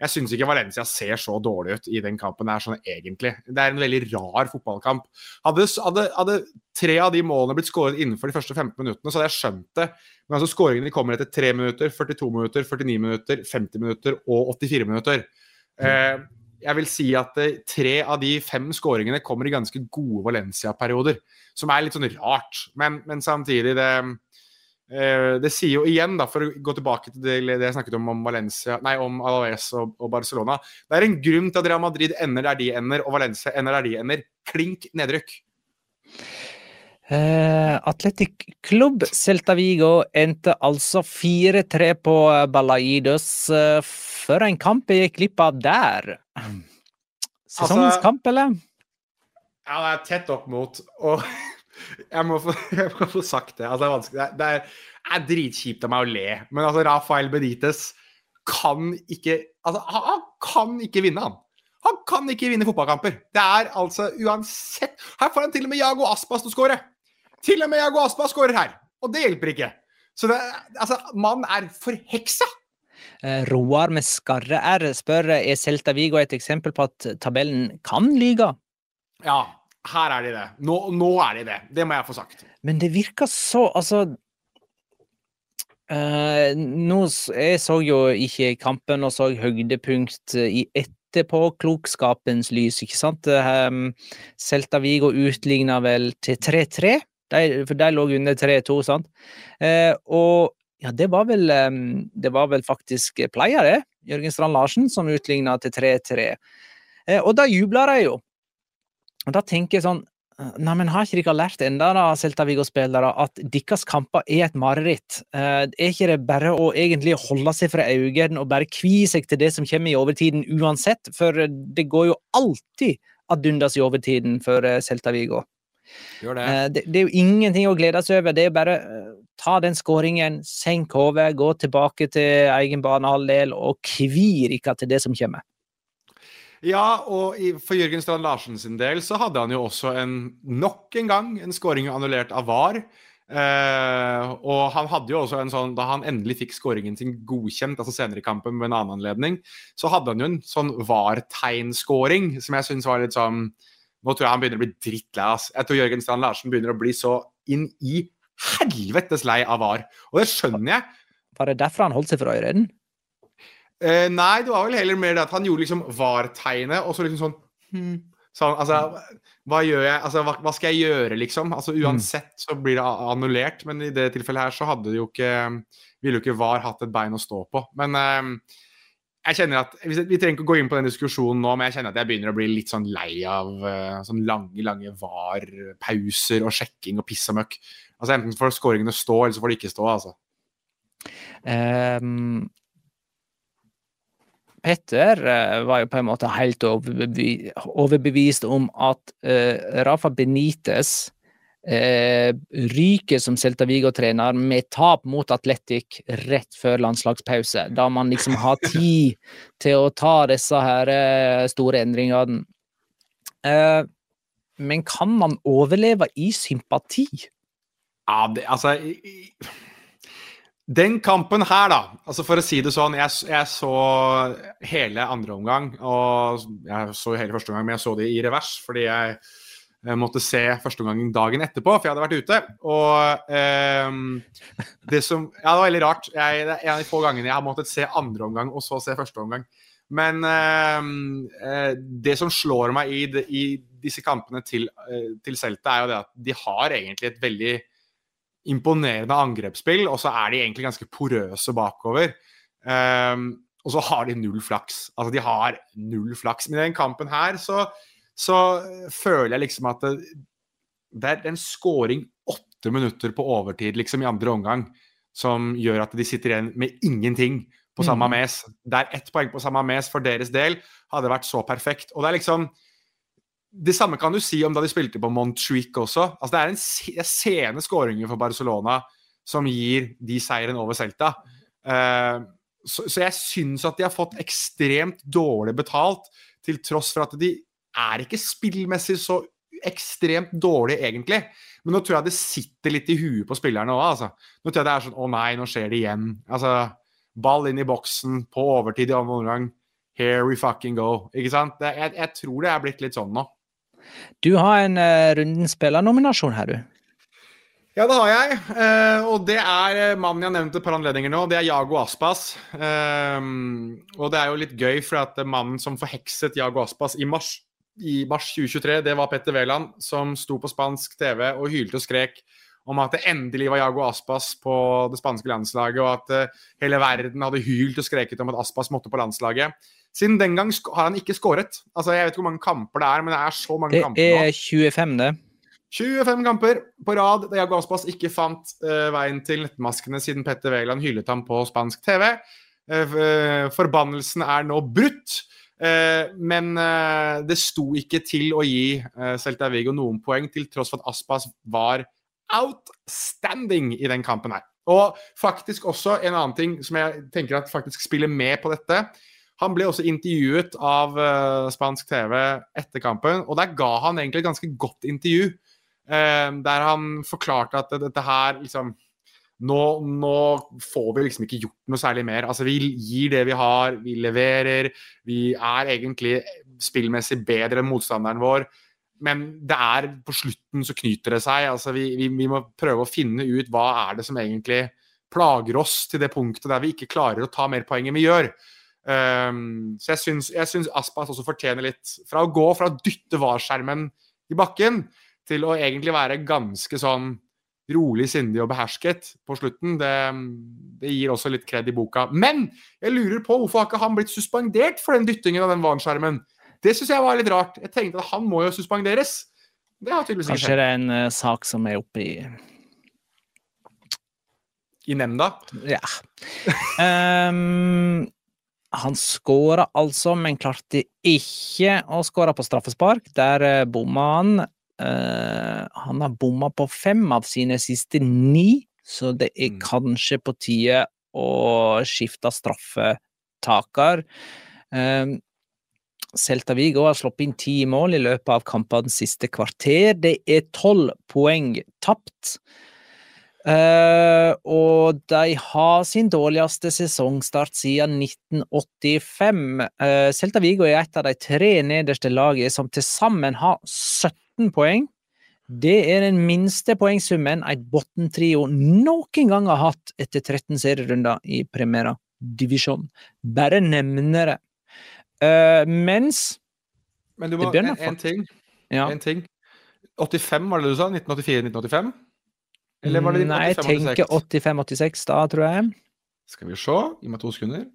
Speaker 4: jeg syns ikke Valencia ser så dårlig ut i den kampen her, sånn egentlig. Det er en veldig rar fotballkamp. Hadde, hadde, hadde tre av de målene blitt skåret innenfor de første 15 minuttene, så hadde jeg skjønt det. Men altså, skåringene kommer etter 3 minutter, 42 minutter, 49 minutter, 50 minutter og 84 minutter. Eh, jeg vil si at eh, tre av de fem skåringene kommer i ganske gode Valencia-perioder. Som er litt sånn rart, men, men samtidig det, eh, det sier jo igjen, da, for å gå tilbake til det, det jeg snakket om om Valencia, nei, om Alaves og, og Barcelona Det er en grunn til at Real Madrid ender der de ender, og Valencia ender der de ender. Klink nedrykk.
Speaker 1: Eh, Atletic Klubb Celta Vigo endte altså 4-3 på eh, Balaidos Uh, for en kamp jeg gikk glipp av der. Sesongens
Speaker 4: Altså-
Speaker 1: kamp, eller?
Speaker 4: Ja, det er tett opp mot Og jeg må få, jeg må få sagt det. Altså, det er vanskelig. Det er, det er, dritkjipt av meg å le, men altså, Rafael Benitez kan ikke Altså, han, han kan ikke vinne, han. Han kan ikke vinne fotballkamper. Det er altså uansett Her får han til og med Jago Aspas til å skåre. Til og med Jago Aspa skårer her. Og det hjelper ikke. Så det, altså, mannen er forheksa.
Speaker 1: Eh, Roar med skarre R spør er Celta Vigo et eksempel på at tabellen kan lyge.
Speaker 4: Ja, her er de det. Nå, nå er de det. Det må jeg få sagt.
Speaker 1: Men det virker så Altså eh, nå, Jeg så jo ikke kampen og så høydepunkt eh, i etterpåklokskapens lys, ikke sant? Um, Celta Vigo utligna vel til 3-3, de- for de lå under 3-2, sant? Eh, og ja, det var vel Det var vel faktisk pleier, det. Jørgen Strand Larsen som utligna til 3-3. Eh, og da jubla de jo. Og da tenker jeg sånn Nei, men har ikke dere lært enda da, Celta Vigo-spillere, at deres kamper er et mareritt? Eh, er ikke det bare å egentlig holde seg fra øynene og bare kvie seg til det som kommer i overtiden uansett? For det går jo alltid ad undas i overtiden for eh, Celta Vigo.
Speaker 4: Det.
Speaker 1: Eh, det, det er jo ingenting å glede seg over. Det er bare eh, ta den skåringen, senk hodet, gå tilbake til egen banehalvdel og kvir ikke til det som kommer.
Speaker 4: Ja, og for Jørgen Strand Larsen sin del så hadde han jo også en, nok en gang en skåring annullert av VAR. Eh, og han hadde jo også en sånn, da han endelig fikk skåringen sin godkjent, altså senere i kampen med en annen anledning, så hadde han jo en sånn VAR-tegnskåring som jeg syns var litt sånn Nå tror jeg han begynner å bli drittlei. ass. Jeg tror Jørgen Strand Larsen begynner å bli så inn i helvetes lei av VAR. Og det skjønner jeg.
Speaker 1: Var det derfor han holdt seg for Øyreden?
Speaker 4: Eh, nei, det var vel heller mer det at han gjorde liksom VAR-tegnet, og så liksom sånn hmm. så, altså, hva gjør jeg? Altså, hva, hva, skal jeg gjøre, liksom? Altså, uansett så blir det annullert, men i det tilfellet her så hadde det jo ikke Ville jo ikke VAR hatt et bein å stå på. Men eh, jeg kjenner at Vi trenger ikke å gå inn på den diskusjonen nå, men jeg kjenner at jeg begynner å bli litt sånn lei av uh, sånn lange lange VAR-pauser og sjekking og piss og møkk. Altså Enten får skåringene stå, eller så får de ikke stå. altså. Um,
Speaker 1: Petter uh, var jo på en måte helt overbevist om at uh, Rafa Benitez eh, ryker som Celta Vigo-trener med tap mot Atletic rett før landslagspause. Da man liksom har tid til å ta disse her eh, store endringene. Eh, men kan man overleve i sympati?
Speaker 4: Ja, det, altså Den kampen her, da. altså For å si det sånn, jeg, jeg så hele andre omgang. Og jeg så hele første omgang, men jeg så det i revers fordi jeg jeg måtte se førsteomgangen dagen etterpå, for jeg hadde vært ute. Og eh, det som Ja, det var veldig rart. Jeg, det er en av de få gangene jeg har måttet se andre omgang og så se første omgang. Men eh, eh det som slår meg i, i disse kampene til, eh, til Celta, er jo det at de har egentlig et veldig imponerende angrepsspill, og så er de egentlig ganske porøse bakover. Um, og så har de null flaks. Altså, de har null flaks. Men i den kampen her så så føler jeg liksom at det, det er en scoring åtte minutter på overtid liksom i andre omgang som gjør at de sitter igjen med ingenting på samme mm. mes. Det er ett poeng på samme mes for deres del hadde vært så perfekt. Og det er liksom Det samme kan du si om da de spilte på Montjuic også. Altså Det er en sene skåringer for Barcelona som gir de seieren over Celta. Uh, så, så jeg syns at de har fått ekstremt dårlig betalt, til tross for at de er ikke spillmessig så ekstremt dårlig, egentlig. Men nå tror jeg det sitter litt i huet på spillerne òg, altså. Nå tror jeg det er sånn Å nei, nå skjer det igjen. Altså, ball inn i boksen på overtid i andre omgang. Here we fucking go. Ikke sant? Det, jeg, jeg, tror det er blitt litt sånn nå.
Speaker 1: Du har en uh, Runden spillernominasjon her, du.
Speaker 4: Ja, det har jeg. Uh, og det er uh, mannen jeg har nevnt et par anledninger nå. Det er Jago Aspas. Uh, og det er jo litt gøy, for at mannen som forhekset Jago Aspas i mars i mars 2023, det var Petter Wæland som sto på spansk TV og hylte og skrek om at det endelig var Jago Aspas på det spanske landslaget, og at uh, hele verden hadde hylt og skreket om at Aspas måtte på landslaget. Siden den gang har han ikke skåret. Altså, jeg vet ikke hvor mange kamper det er, men det er så mange
Speaker 1: det
Speaker 4: kamper nå.
Speaker 1: Det er 25, det.
Speaker 4: 25 kamper på rad da Jago Aspas ikke fant uh, veien til nettmaskene siden Petter Wæland hyllet ham på spansk TV. Uh, forbannelsen er nå brutt. Eh, men eh, det sto ikke til å gi eh, Celta Vigo noen poeng, til tross for at Aspas var outstanding i den kampen her. Og faktisk også en annen ting som jeg tenker at faktisk spiller med på dette. Han ble også intervjuet av uh, spansk TV etter kampen, og der ga han egentlig et ganske godt intervju. Uh, der han forklarte at dette her liksom nå, nå, får vi liksom ikke gjort noe særlig mer. Altså, vi gir det vi har, vi leverer. Vi er egentlig spillmessig bedre enn motstanderen vår. Men det er på slutten så knyter det seg. Altså, vi, vi, vi, må prøve å finne ut hva er det som egentlig plager oss til det punktet der vi ikke klarer å ta mer poeng enn vi gjør. Um, så jeg syns, jeg syns Aspas også fortjener litt Fra å gå fra å dytte VAR-skjermen i bakken til å egentlig være ganske sånn rolig, sindig og behersket på slutten. Det, det gir også litt kred i boka. Men jeg lurer på hvorfor har ikke han blitt suspendert for den dyttingen av den vanskjermen? Det syns jeg var litt rart. Jeg tenkte at han må jo suspenderes. Det har tydeligvis
Speaker 1: ikke skjedd. Kanskje det er en uh, sak som er oppe i
Speaker 4: I nemnda?
Speaker 1: Ja. um, han skåra altså, men klarte ikke å skåre på straffespark. Der uh, bomma han. Uh, han har bomma på fem av sine siste ni, så det er mm. kanskje på tide å skifte straffetaker. Uh, Celta Vigo har sluppet inn ti mål i løpet av kampenes siste kvarter. Det er tolv poeng tapt. Uh, og de har sin dårligste sesongstart siden 1985. Uh, Celta Vigo er et av de tre nederste lagene som til sammen har 17 poeng. Det er den minste poengsummen et bunnetrio noen gang har hatt etter 13 serierunder i Primera Divisjon. Bare nevner det. Uh, mens
Speaker 4: Men du
Speaker 1: Det
Speaker 4: må en, en ting.
Speaker 1: ja.
Speaker 4: En ting. 85, var det du sa? 1984-1985? Eller var det
Speaker 1: Nei, jeg
Speaker 4: 85-86?
Speaker 1: tenker 85-86 da, tror jeg.
Speaker 4: Skal vi se. Gi meg to sekunder.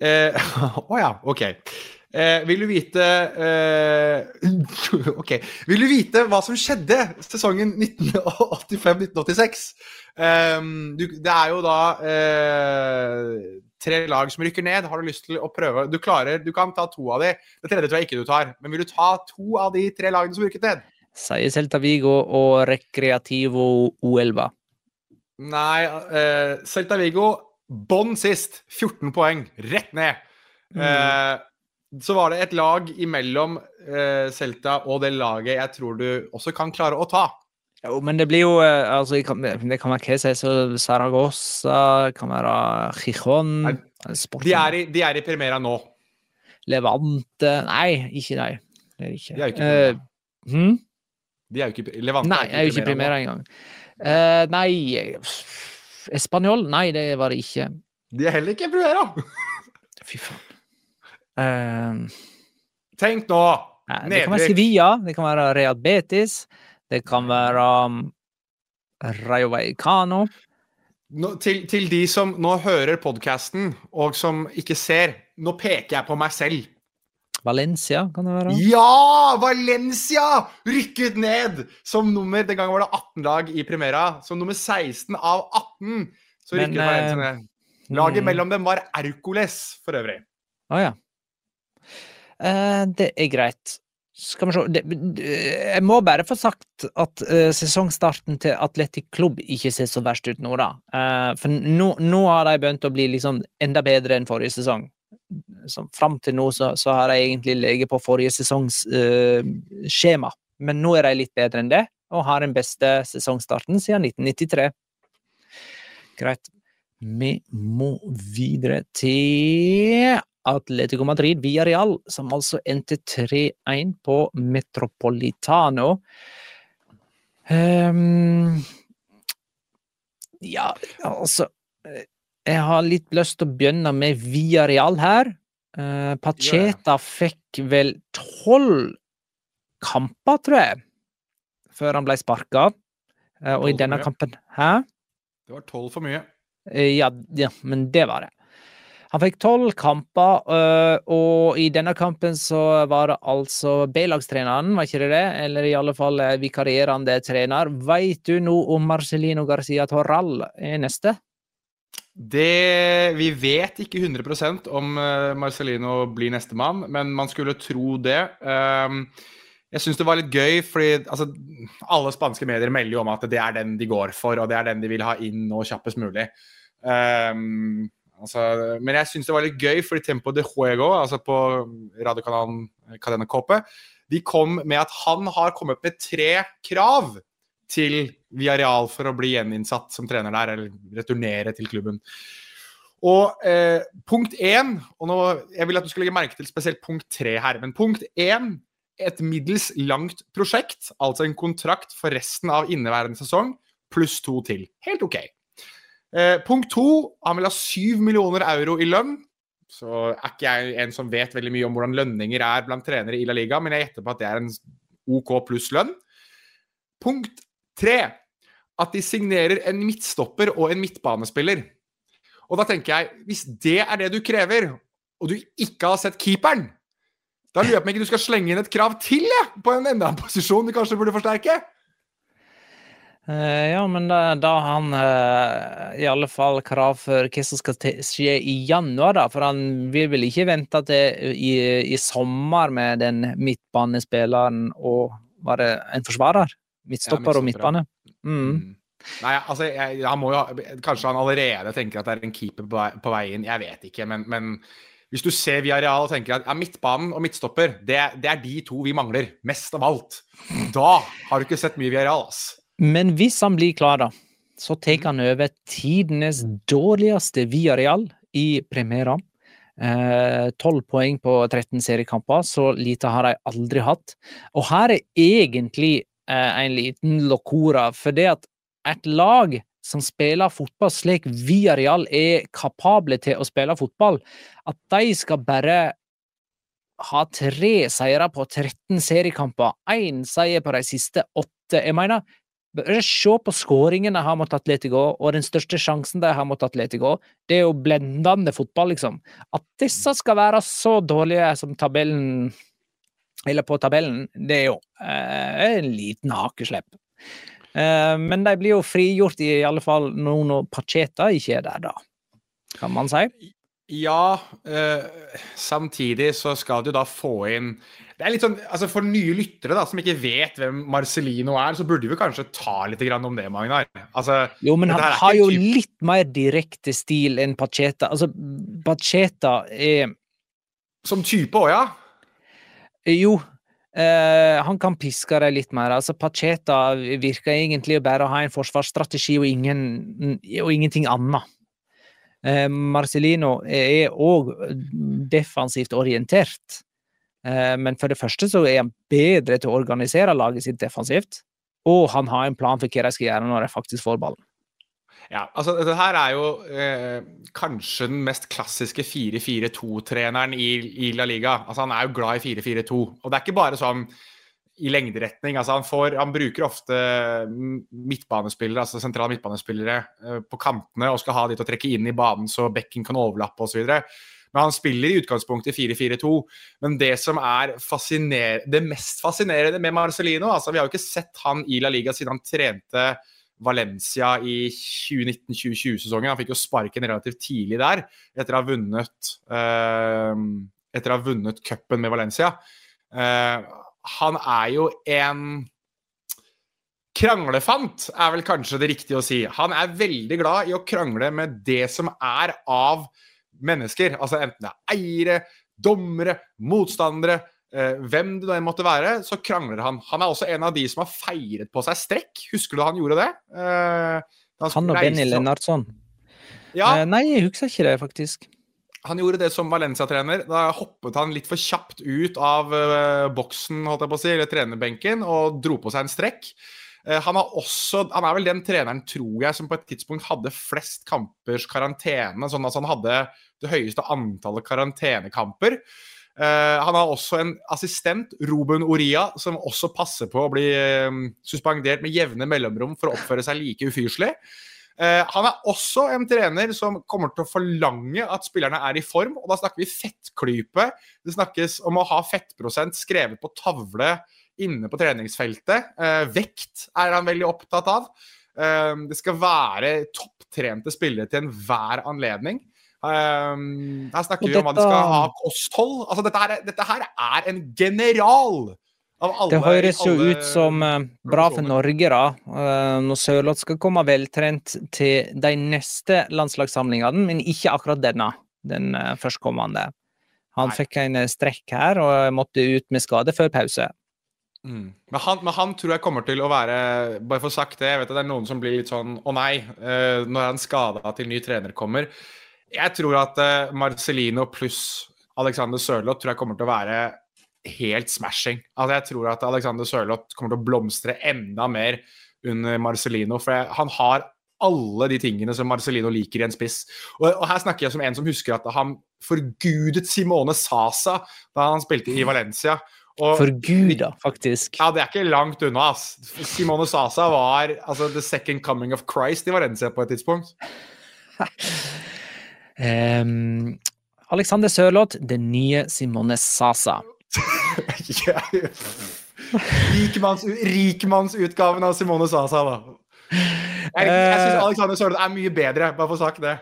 Speaker 4: Eh, oh ja, ok. Eh, vil du vite eh, Ok. Vil du vite hva som skjedde sesongen 1985-1986? Eh, det er jo da eh, tre lag som rykker ned. Har du lyst til å prøve Du klarer, du kan ta to av de. Det tredje tror jeg ikke du tar. Men vil du ta to av de tre lagene som rykket ned?
Speaker 1: Sier Celta Vigo og Recreativo Uelva.
Speaker 4: Nei, eh, Celta Vigo bånn sist. 14 poeng. Rett ned. Eh, så var det et lag imellom uh, Celta og det laget jeg tror du også kan klare å ta.
Speaker 1: Jo, men det blir jo eh, altså, det kan, være jeg sier, Saragossa, kan være
Speaker 4: Nei, De er i, de er i Primera nå.
Speaker 1: Levante Nei, ikke. Det er ikke.
Speaker 4: De er jo ikke i
Speaker 1: Eh,
Speaker 4: Primera.
Speaker 1: hm?
Speaker 4: De er jo ikke Levante
Speaker 1: Nei, er jo ikke Primera engang. Uh, nei Espanol? Nei, det var det ikke.
Speaker 4: De er heller ikke Primera!
Speaker 1: Fy faen. Eh,
Speaker 4: Tenk nå!
Speaker 1: Nedrykk. det kan være Sevilla, det kan være Real Betis, det kan være um, Rayo Vallecano.
Speaker 4: Nå, til, til de som nå hører podkasten, og som ikke ser Nå peker jeg på meg selv.
Speaker 1: Valencia, kan det være?
Speaker 4: Ja! Valencia rykket ned som nummer Den gangen var det 18 lag i Primera. Som nummer 16 av 18. Så
Speaker 1: Men,
Speaker 4: rykket Valencia ned. Laget
Speaker 1: mm.
Speaker 4: mellom dem var Ercoles, for øvrig.
Speaker 1: Å ja. Eh, det er greit. Skal vi se Jeg må bare få sagt at eh, sesongstarten til Atletic Klubb ikke ser så verst ut nå, da. Eh, for nå, nå har de begynt å bli liksom enda bedre enn forrige sesong. Så fram til nå så, så har de egentlig ligget på forrige sesongs uh, skjema. Men nå er de litt bedre enn det, og har den beste sesongstarten siden 1993. Greit. Vi må videre til Atletico Madrid via Real, som altså endte 3-1 på Metropolitano. Um, ja, altså eh, Jeg har litt lyst til å begynne med via Real her. Uh, Pacheta fikk vel tolv kamper, tror jeg, før han ble sparka. Uh, og i denne kampen Hæ?
Speaker 4: Det var tolv for mye.
Speaker 1: Uh, Ja, ja, men det var det. Han fikk tolv kamper, øh, og i denne kampen så var det altså B-lagstreneren, var ikke det det? Eller i alle fall eh, vikarierende trener. Veit du noe om Marcelino Garcia Torral er neste?
Speaker 4: Det Vi vet ikke 100% om eh, Marcelino blir nestemann, men man skulle tro det. Um, jeg syns det var litt gøy, fordi altså, alle spanske medier melder jo om at det er den de går for, og det er den de vil ha inn nå kjappest mulig. Um, altså, men jeg syns det var litt gøy, fordi Tempo de Juego, altså på radiokanalen Cadena Cope, de kom med at han har kommet med tre krav til Viareal for å bli gjeninnsatt som trener der, eller returnere til klubben. Og eh, punkt én og nå, Jeg vil at du skal legge merke til spesielt punkt tre her. Men punkt én et middels langt prosjekt, altså en kontrakt for resten av inneværende sesong, pluss to til. Helt OK. Eh, punkt to, han vil ha syv millioner euro i lønn. Så er ikke jeg en som vet veldig mye om hvordan lønninger er blant trenere i La Liga, men jeg gjetter på at det er en OK pluss lønn. Punkt tre, at de signerer en midtstopper og en midtbanespiller. Og da tenker jeg, hvis det er det du krever, og du ikke har sett keeperen, da lurer jeg på om ikke du skal slenge inn et krav til jeg, på en enda en posisjon du kanskje burde forsterke.
Speaker 1: Eh, ja, men da, da har han eh, i alle fall krav for hva som skal skje i januar, da. For han vil vel ikke vente til i, i sommer med den midtbanespilleren og var det en forsvarer? Midtstopper og midtbane? Mm.
Speaker 4: Nei, altså, jeg, han må jo Kanskje han allerede tenker at det er en keeper på vei, på vei inn. Jeg vet ikke, men, men hvis du ser via Real og tenker at ja, midtbanen og midtstopper, det, det er de to vi mangler mest av alt. Da har du ikke sett mye via Real, ass.
Speaker 1: Men hvis han blir klar, da, så tar han over tidenes dårligste Viareal i premiera. Tolv poeng på 13 seriekamper, så lite har de aldri hatt. Og her er egentlig eh, en liten locora. For det at et lag som spiller fotball slik Viareal er kapable til å spille fotball, at de skal bare ha tre seire på 13 seriekamper, én seier på de siste åtte. Jeg mener, se på skåringene de har mot Atletico, og den største sjansen de har mot Atletico. Det er jo blendende fotball, liksom. At disse skal være så dårlige som tabellen Eller på tabellen, det er jo eh, en liten hakeslepp. Eh, men de blir jo frigjort, i alle fall nå når Pacheta ikke er der, da. Kan man si?
Speaker 4: Ja, eh, samtidig så skal du da få inn det er litt sånn, altså For nye lyttere da, som ikke vet hvem Marcelino er, så burde vi kanskje ta litt om det, Magnar. Altså,
Speaker 1: jo, men han har jo typ... litt mer direkte stil enn Pacheta. Altså, Pacheta er
Speaker 4: Som type òg, ja?
Speaker 1: Jo. Eh, han kan piske dem litt mer. Altså, Pacheta virker egentlig bare å ha en forsvarsstrategi og, ingen, og ingenting annet. Eh, Marcelino er òg defensivt orientert. Eh, men for det første så er han bedre til å organisere laget sitt defensivt. Og han har en plan for hva de skal gjøre når de faktisk får ballen.
Speaker 4: Ja, altså Dette her er jo eh, kanskje den mest klassiske 4-4-2-treneren i, i, La Liga. Altså Han er jo glad i 4-4-2. Og det er ikke bare sånn i lengderetning. altså Han, får, han bruker ofte midtbanespillere, altså sentrale midtbanespillere eh, på kantene og skal ha de til å trekke inn i banen så bekken kan overlappe osv. Men han spiller i utgangspunktet 4-4-2. Men det som er det mest fascinerende med Marcelino altså Vi har jo ikke sett han i La Liga siden han trente Valencia i 2019-2020-sesongen. Han fikk jo sparken relativt tidlig der, etter å ha vunnet uh, etter å ha vunnet cupen med Valencia. Uh, han er jo en Kranglefant er vel kanskje det riktige å si. Han er veldig glad i å krangle med det som er av mennesker. Altså enten det er eiere, dommere, motstandere, eh, hvem det nå måtte være, så krangler han. Han er også en av de som har feiret på seg strekk. Husker du han gjorde det? Eh,
Speaker 1: han, han, og Benny Lennartson? Ja. Eh, nei, jeg husker ikke det, faktisk.
Speaker 4: Han gjorde det som Valencia-trener. Da hoppet han litt for kjapt ut av uh, boksen holdt jeg på å si, eller trenerbenken og dro på seg en strekk. Eh, han, også, han, er vel den treneren, tror jeg, som på et tidspunkt hadde flest kampers karantene. Sånn at han hadde det høyeste antallet karantenekamper. Uh, han har også en assistent, Ruben Oria, som også passer på å bli uh, suspendert med jevne mellomrom for å oppføre seg like ufyselig. Han er også en trener som kommer til å forlange at spillerne er i form. og Da snakker vi fettklype. Det snakkes om å ha fettprosent skrevet på tavle inne på treningsfeltet. Eh, vekt er han veldig opptatt av. Eh, det skal være topptrente spillere til enhver anledning. Um, her snakker vi om at de skal ha kosthold. Altså, dette, her, dette her er en general! Alle,
Speaker 1: det høres jo ut som uh, bra for Norge, da. Uh, når Sørloth skal komme veltrent til de neste landslagssamlingene, men ikke akkurat denne. Den uh, førstkommende. Han Nei. fikk en strekk her og måtte ut med skade før pause.
Speaker 4: Mm. Men, han, men, han, tror jeg kommer til å være Bare for sagt det, jeg vet at det er noen som blir litt sånn Å nei, uh, når han skada til ny trener kommer. Jeg tror at uh, Marcelino pluss Alexander Sørloth tror jeg kommer til å være helt smashing. Altså Jeg tror at Alexander Sørloth kommer til å blomstre enda mer under Marcelino. For jeg, han har alle de tingene som Marcelino liker i en spiss. Og, og, her snakker jeg som en som husker at han forgudet Simone Sasa da han spilte i Valencia.
Speaker 1: Forguda, faktisk.
Speaker 4: Ja, det er ikke langt unna. ass. Simone Sasa var altså, the second coming of Christ i Valencia på et tidspunkt.
Speaker 1: um, Alexander Sørloth, den nye Simone Sasa.
Speaker 4: Rikmanns, rikmannsutgaven av Simone Sasa, da. Jeg, jeg syns eh. Alexander Sørloth er mye bedre, bare for å sagt det.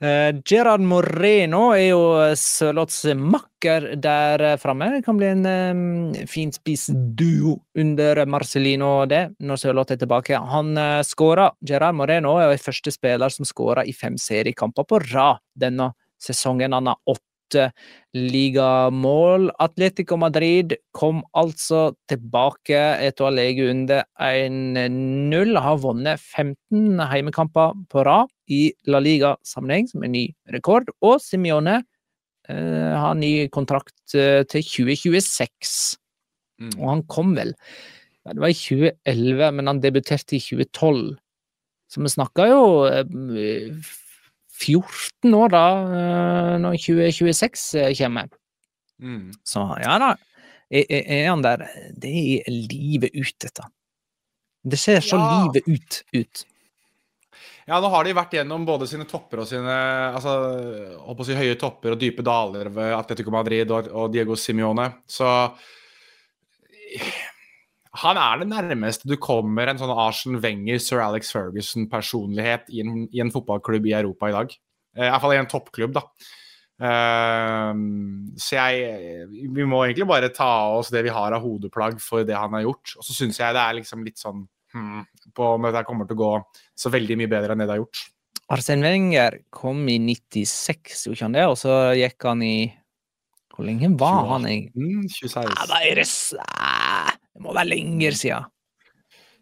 Speaker 1: Uh, Gerard Moreno er jo Sørloths makker der framme. Det kan bli en um, finspissduo under Marcellino og det, når Sørloth er tilbake. Han uh, skåra Gerard Moreno er jo første spiller som skåra i fem seriekamper på rad denne sesongen. Han har åtte ligamål. Atletico Madrid kom altså tilbake etter å ha ligget under 1-0. Har vunnet 15 heimekamper på rad i La Liga-sammenheng, som er ny rekord. Og Simione eh, har ny kontrakt eh, til 2026. Mm. Og han kom vel Ja, det var i 2011, men han debuterte i 2012. Så vi snakka jo eh, 14 år, da, eh, når 2026 eh, kommer.
Speaker 4: Mm.
Speaker 1: Så ja da. Er, er er han der Det er livet ut, dette. Det ser så
Speaker 4: Ja.
Speaker 1: livet ut ut.
Speaker 4: Ja, nå har de vært gjennom både sine topper og sine altså, håper å si høye topper og dype daler ved Atletico Madrid og, og Diego Simione. Så han er det nærmeste du kommer en sånn Arsen Wenger, Sir Alex Ferguson-personlighet i, i en fotballklubb i Europa i dag. Eh, I hvert fall i en toppklubb, da. Uh, så jeg Vi må egentlig bare ta av oss det vi har av hodeplagg for det han har gjort. Og så syns jeg det er liksom litt sånn hmm, på om dette kommer til å gå så veldig mye bedre enn det det har gjort.
Speaker 1: Arsen Wenger kom i 96, gjorde han det? Og så gikk han i Hvor lenge var han egentlig?
Speaker 4: Mm, 26.
Speaker 1: Ja, da er det Det må være lenger siden.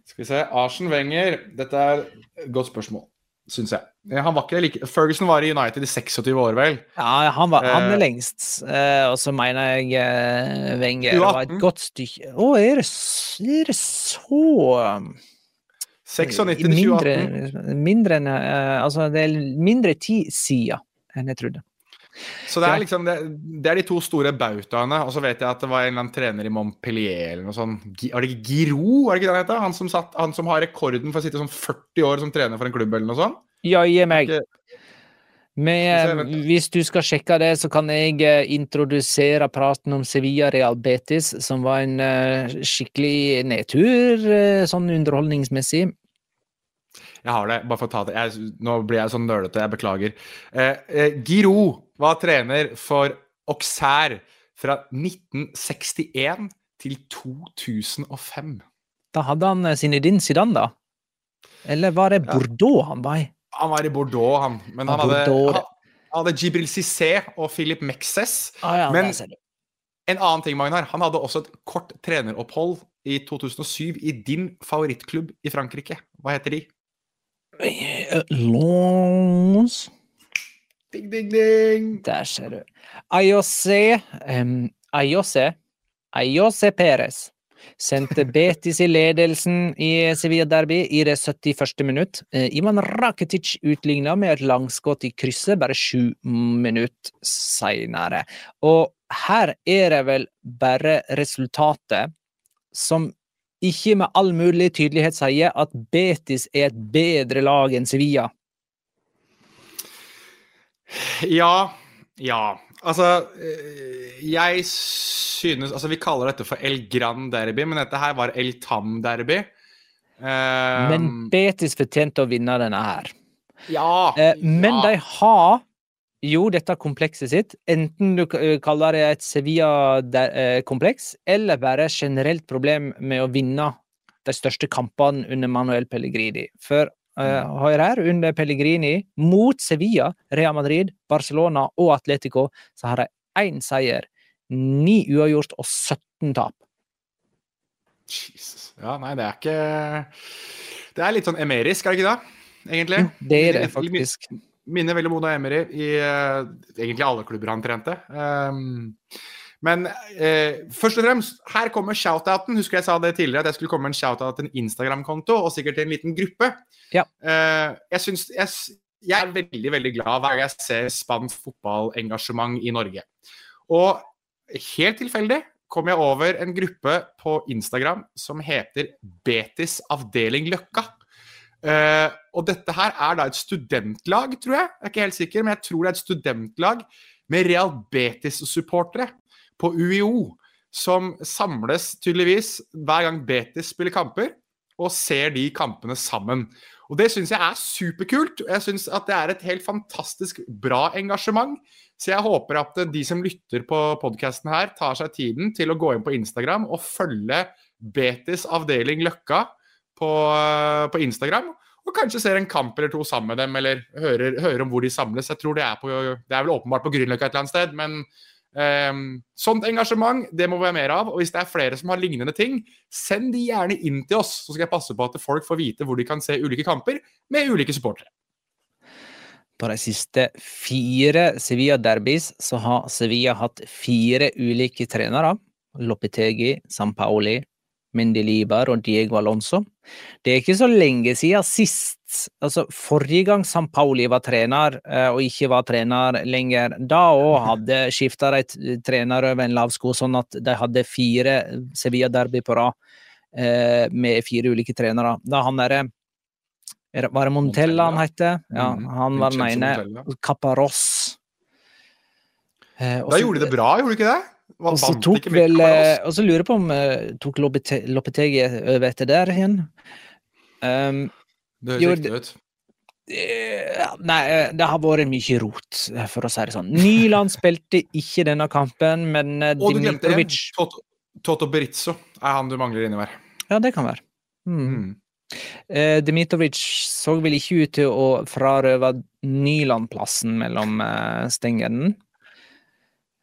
Speaker 4: Skal vi se. Arsen Wenger. Dette er et godt spørsmål, syns jeg. Eh, Han var ikke like Ferguson var i United i 26 år, vel?
Speaker 1: Ja, han, var, han
Speaker 4: Eh.
Speaker 1: er lengst. Eh, og så mener jeg eh, Wenger var et godt stykke Å, er det, er det så um,
Speaker 4: 96 til
Speaker 1: mindre,
Speaker 4: 2018.
Speaker 1: mindre enn eh, Altså, det er mindre tid siden enn jeg trodde.
Speaker 4: Så det er liksom det, det er de to store bautaene. Og så vet jeg at det var en eller annen trener i Montpellier eller noe sånt. er Var det ikke Giro? Er det ikke det han heter? Han som, satt, han som har rekorden for å sitte sånn 40 år som trener for en klubb eller noe sånt?
Speaker 1: Ja, gi
Speaker 4: meg.
Speaker 1: Men, hvis du skal sjekke det, så kan jeg eh, introdusere praten om Sevilla Real Betis, som var en eh, skikkelig nedtur, eh, sånn underholdningsmessig.
Speaker 4: Jeg har det, bare for å ta det. Jeg, nå blir jeg sånn nølete, jeg beklager. Eh, eh, Giro var trener for Auxerre fra 1961 til 2005.
Speaker 1: Da hadde han eh, Zinedine Zidane, da. Eller var det Bordeaux han var i?
Speaker 4: Han var i Bordeaux, han. Men han hadde, han hadde Jibril Cissé og Philip Mexes.
Speaker 1: Ah, ja,
Speaker 4: Men-. En annen ting, Magnar. Han hadde også et kort treneropphold i 2007 i din favorittklubb i Frankrike. Hva heter de?
Speaker 1: Eh, Lons
Speaker 4: Ding, ding, ding!
Speaker 1: Der ser du. Ayose um, Ayose Ayose Perez sendte Betis i ledelsen i Sevilla Derby i det 71. minutt. Iman Ivan Rakitic utligna med et langskudd i krysset bare sju minutter seinere. Og her er det vel bare resultatet som ikke med all mulig tydelighet sier at Betis er et bedre lag enn Sevilla.
Speaker 4: Ja. Ja. Altså, eh, jeg synes Altså, vi kaller dette for El Gran Derby, men dette her var El Tam Derby. Eh,
Speaker 1: Men Betis fortjente å vinne denne her.
Speaker 4: ja,
Speaker 1: Eh, Men
Speaker 4: ja.
Speaker 1: de har jo dette komplekset sitt, enten du kaller det et Sevilla-kompleks, eller bare generelt problem med å vinne de største kampene under Manuel Pellegrini. For uh, hør her, under Pellegrini, mot Sevilla, Real Madrid, Barcelona og Atletico, så har de én seier, ni uavgjort og 17 tap.
Speaker 4: Jesus. Ja, nei, det er ikke Det er litt sånn emerisk, er det ikke det? Egentlig.
Speaker 1: Det er det faktisk.
Speaker 4: Minner veldig Mona Emery i uh, egentlig alle klubber han trente. Um, men eh, først og fremst, her kommer shoutouten. Husker jeg sa det tidligere, at jeg skulle komme med en shoutout til en Instagram-konto, og sikkert til en liten gruppe.
Speaker 1: Ja.
Speaker 4: Eh, jeg, synes, jeg, jeg er veldig veldig glad hver gang jeg ser spansk fotballengasjement i Norge. Og helt tilfeldig kom jeg over en gruppe på Instagram som heter Betis avdeling Løkka. Eh, og dette her er da et studentlag, tror jeg. Jeg er ikke helt sikker, men jeg tror det er et studentlag med Real Betis-supportere på UiO. Som samles tydeligvis hver gang Betis spiller kamper, og ser de kampene sammen. Og Det syns jeg er superkult. Jeg syns at det er et helt fantastisk bra engasjement. Så jeg håper at de som lytter på podkasten her, tar seg tiden til å gå inn på Instagram og følge Betis avdeling Løkka på, på Instagram. Og kanskje ser en kamp eller to sammen med dem, eller hører, hører om hvor de samles. Jeg tror Det er på, det er vel åpenbart på Grünerløkka et eller annet sted, men Um, sånt engasjement det må vi ha mer av. Og hvis det er flere som har lignende ting, send de gjerne inn til oss, så skal jeg passe på at folk får vite hvor de kan se ulike kamper med ulike supportere.
Speaker 1: På de siste fire Sevilla-derbys så har Sevilla hatt fire ulike trenere. Lopetegi, Sampaoli, Mendilibar og Diego Alonso. Det er ikke så lenge siden sist, altså forrige gang Sampaoli var trener eh, og ikke var trener lenger, da òg hadde skifta de trener over en lav sko, sånn at de hadde fire Sevilla-derby på rad eh, med fire ulike trenere. Da han derre er Var det Montella han heter? Ja,
Speaker 4: Mhm.
Speaker 1: han var den ene. Caparros. Eh,
Speaker 4: Da gjorde de det bra, gjorde de ikke det?
Speaker 1: Og så tok vel eh, Og så lurer jeg på om eh, tok Lopete- Lopetegi over etter der igjen. Um,
Speaker 4: Det høres
Speaker 1: jo,
Speaker 4: riktig ut.
Speaker 1: nei, eh, det har vært mye rot, for å si det sånn. Nyland spilte ikke denne kampen, men. Dimitrovic
Speaker 4: Toto, Toto Berizzo er han du mangler inni her.
Speaker 1: Ja, det kan være. Mm.
Speaker 4: Mm.
Speaker 1: Eh, Dimitrovic så vel ikke ut til å frarøve Nyland plassen mellom eh, stengene.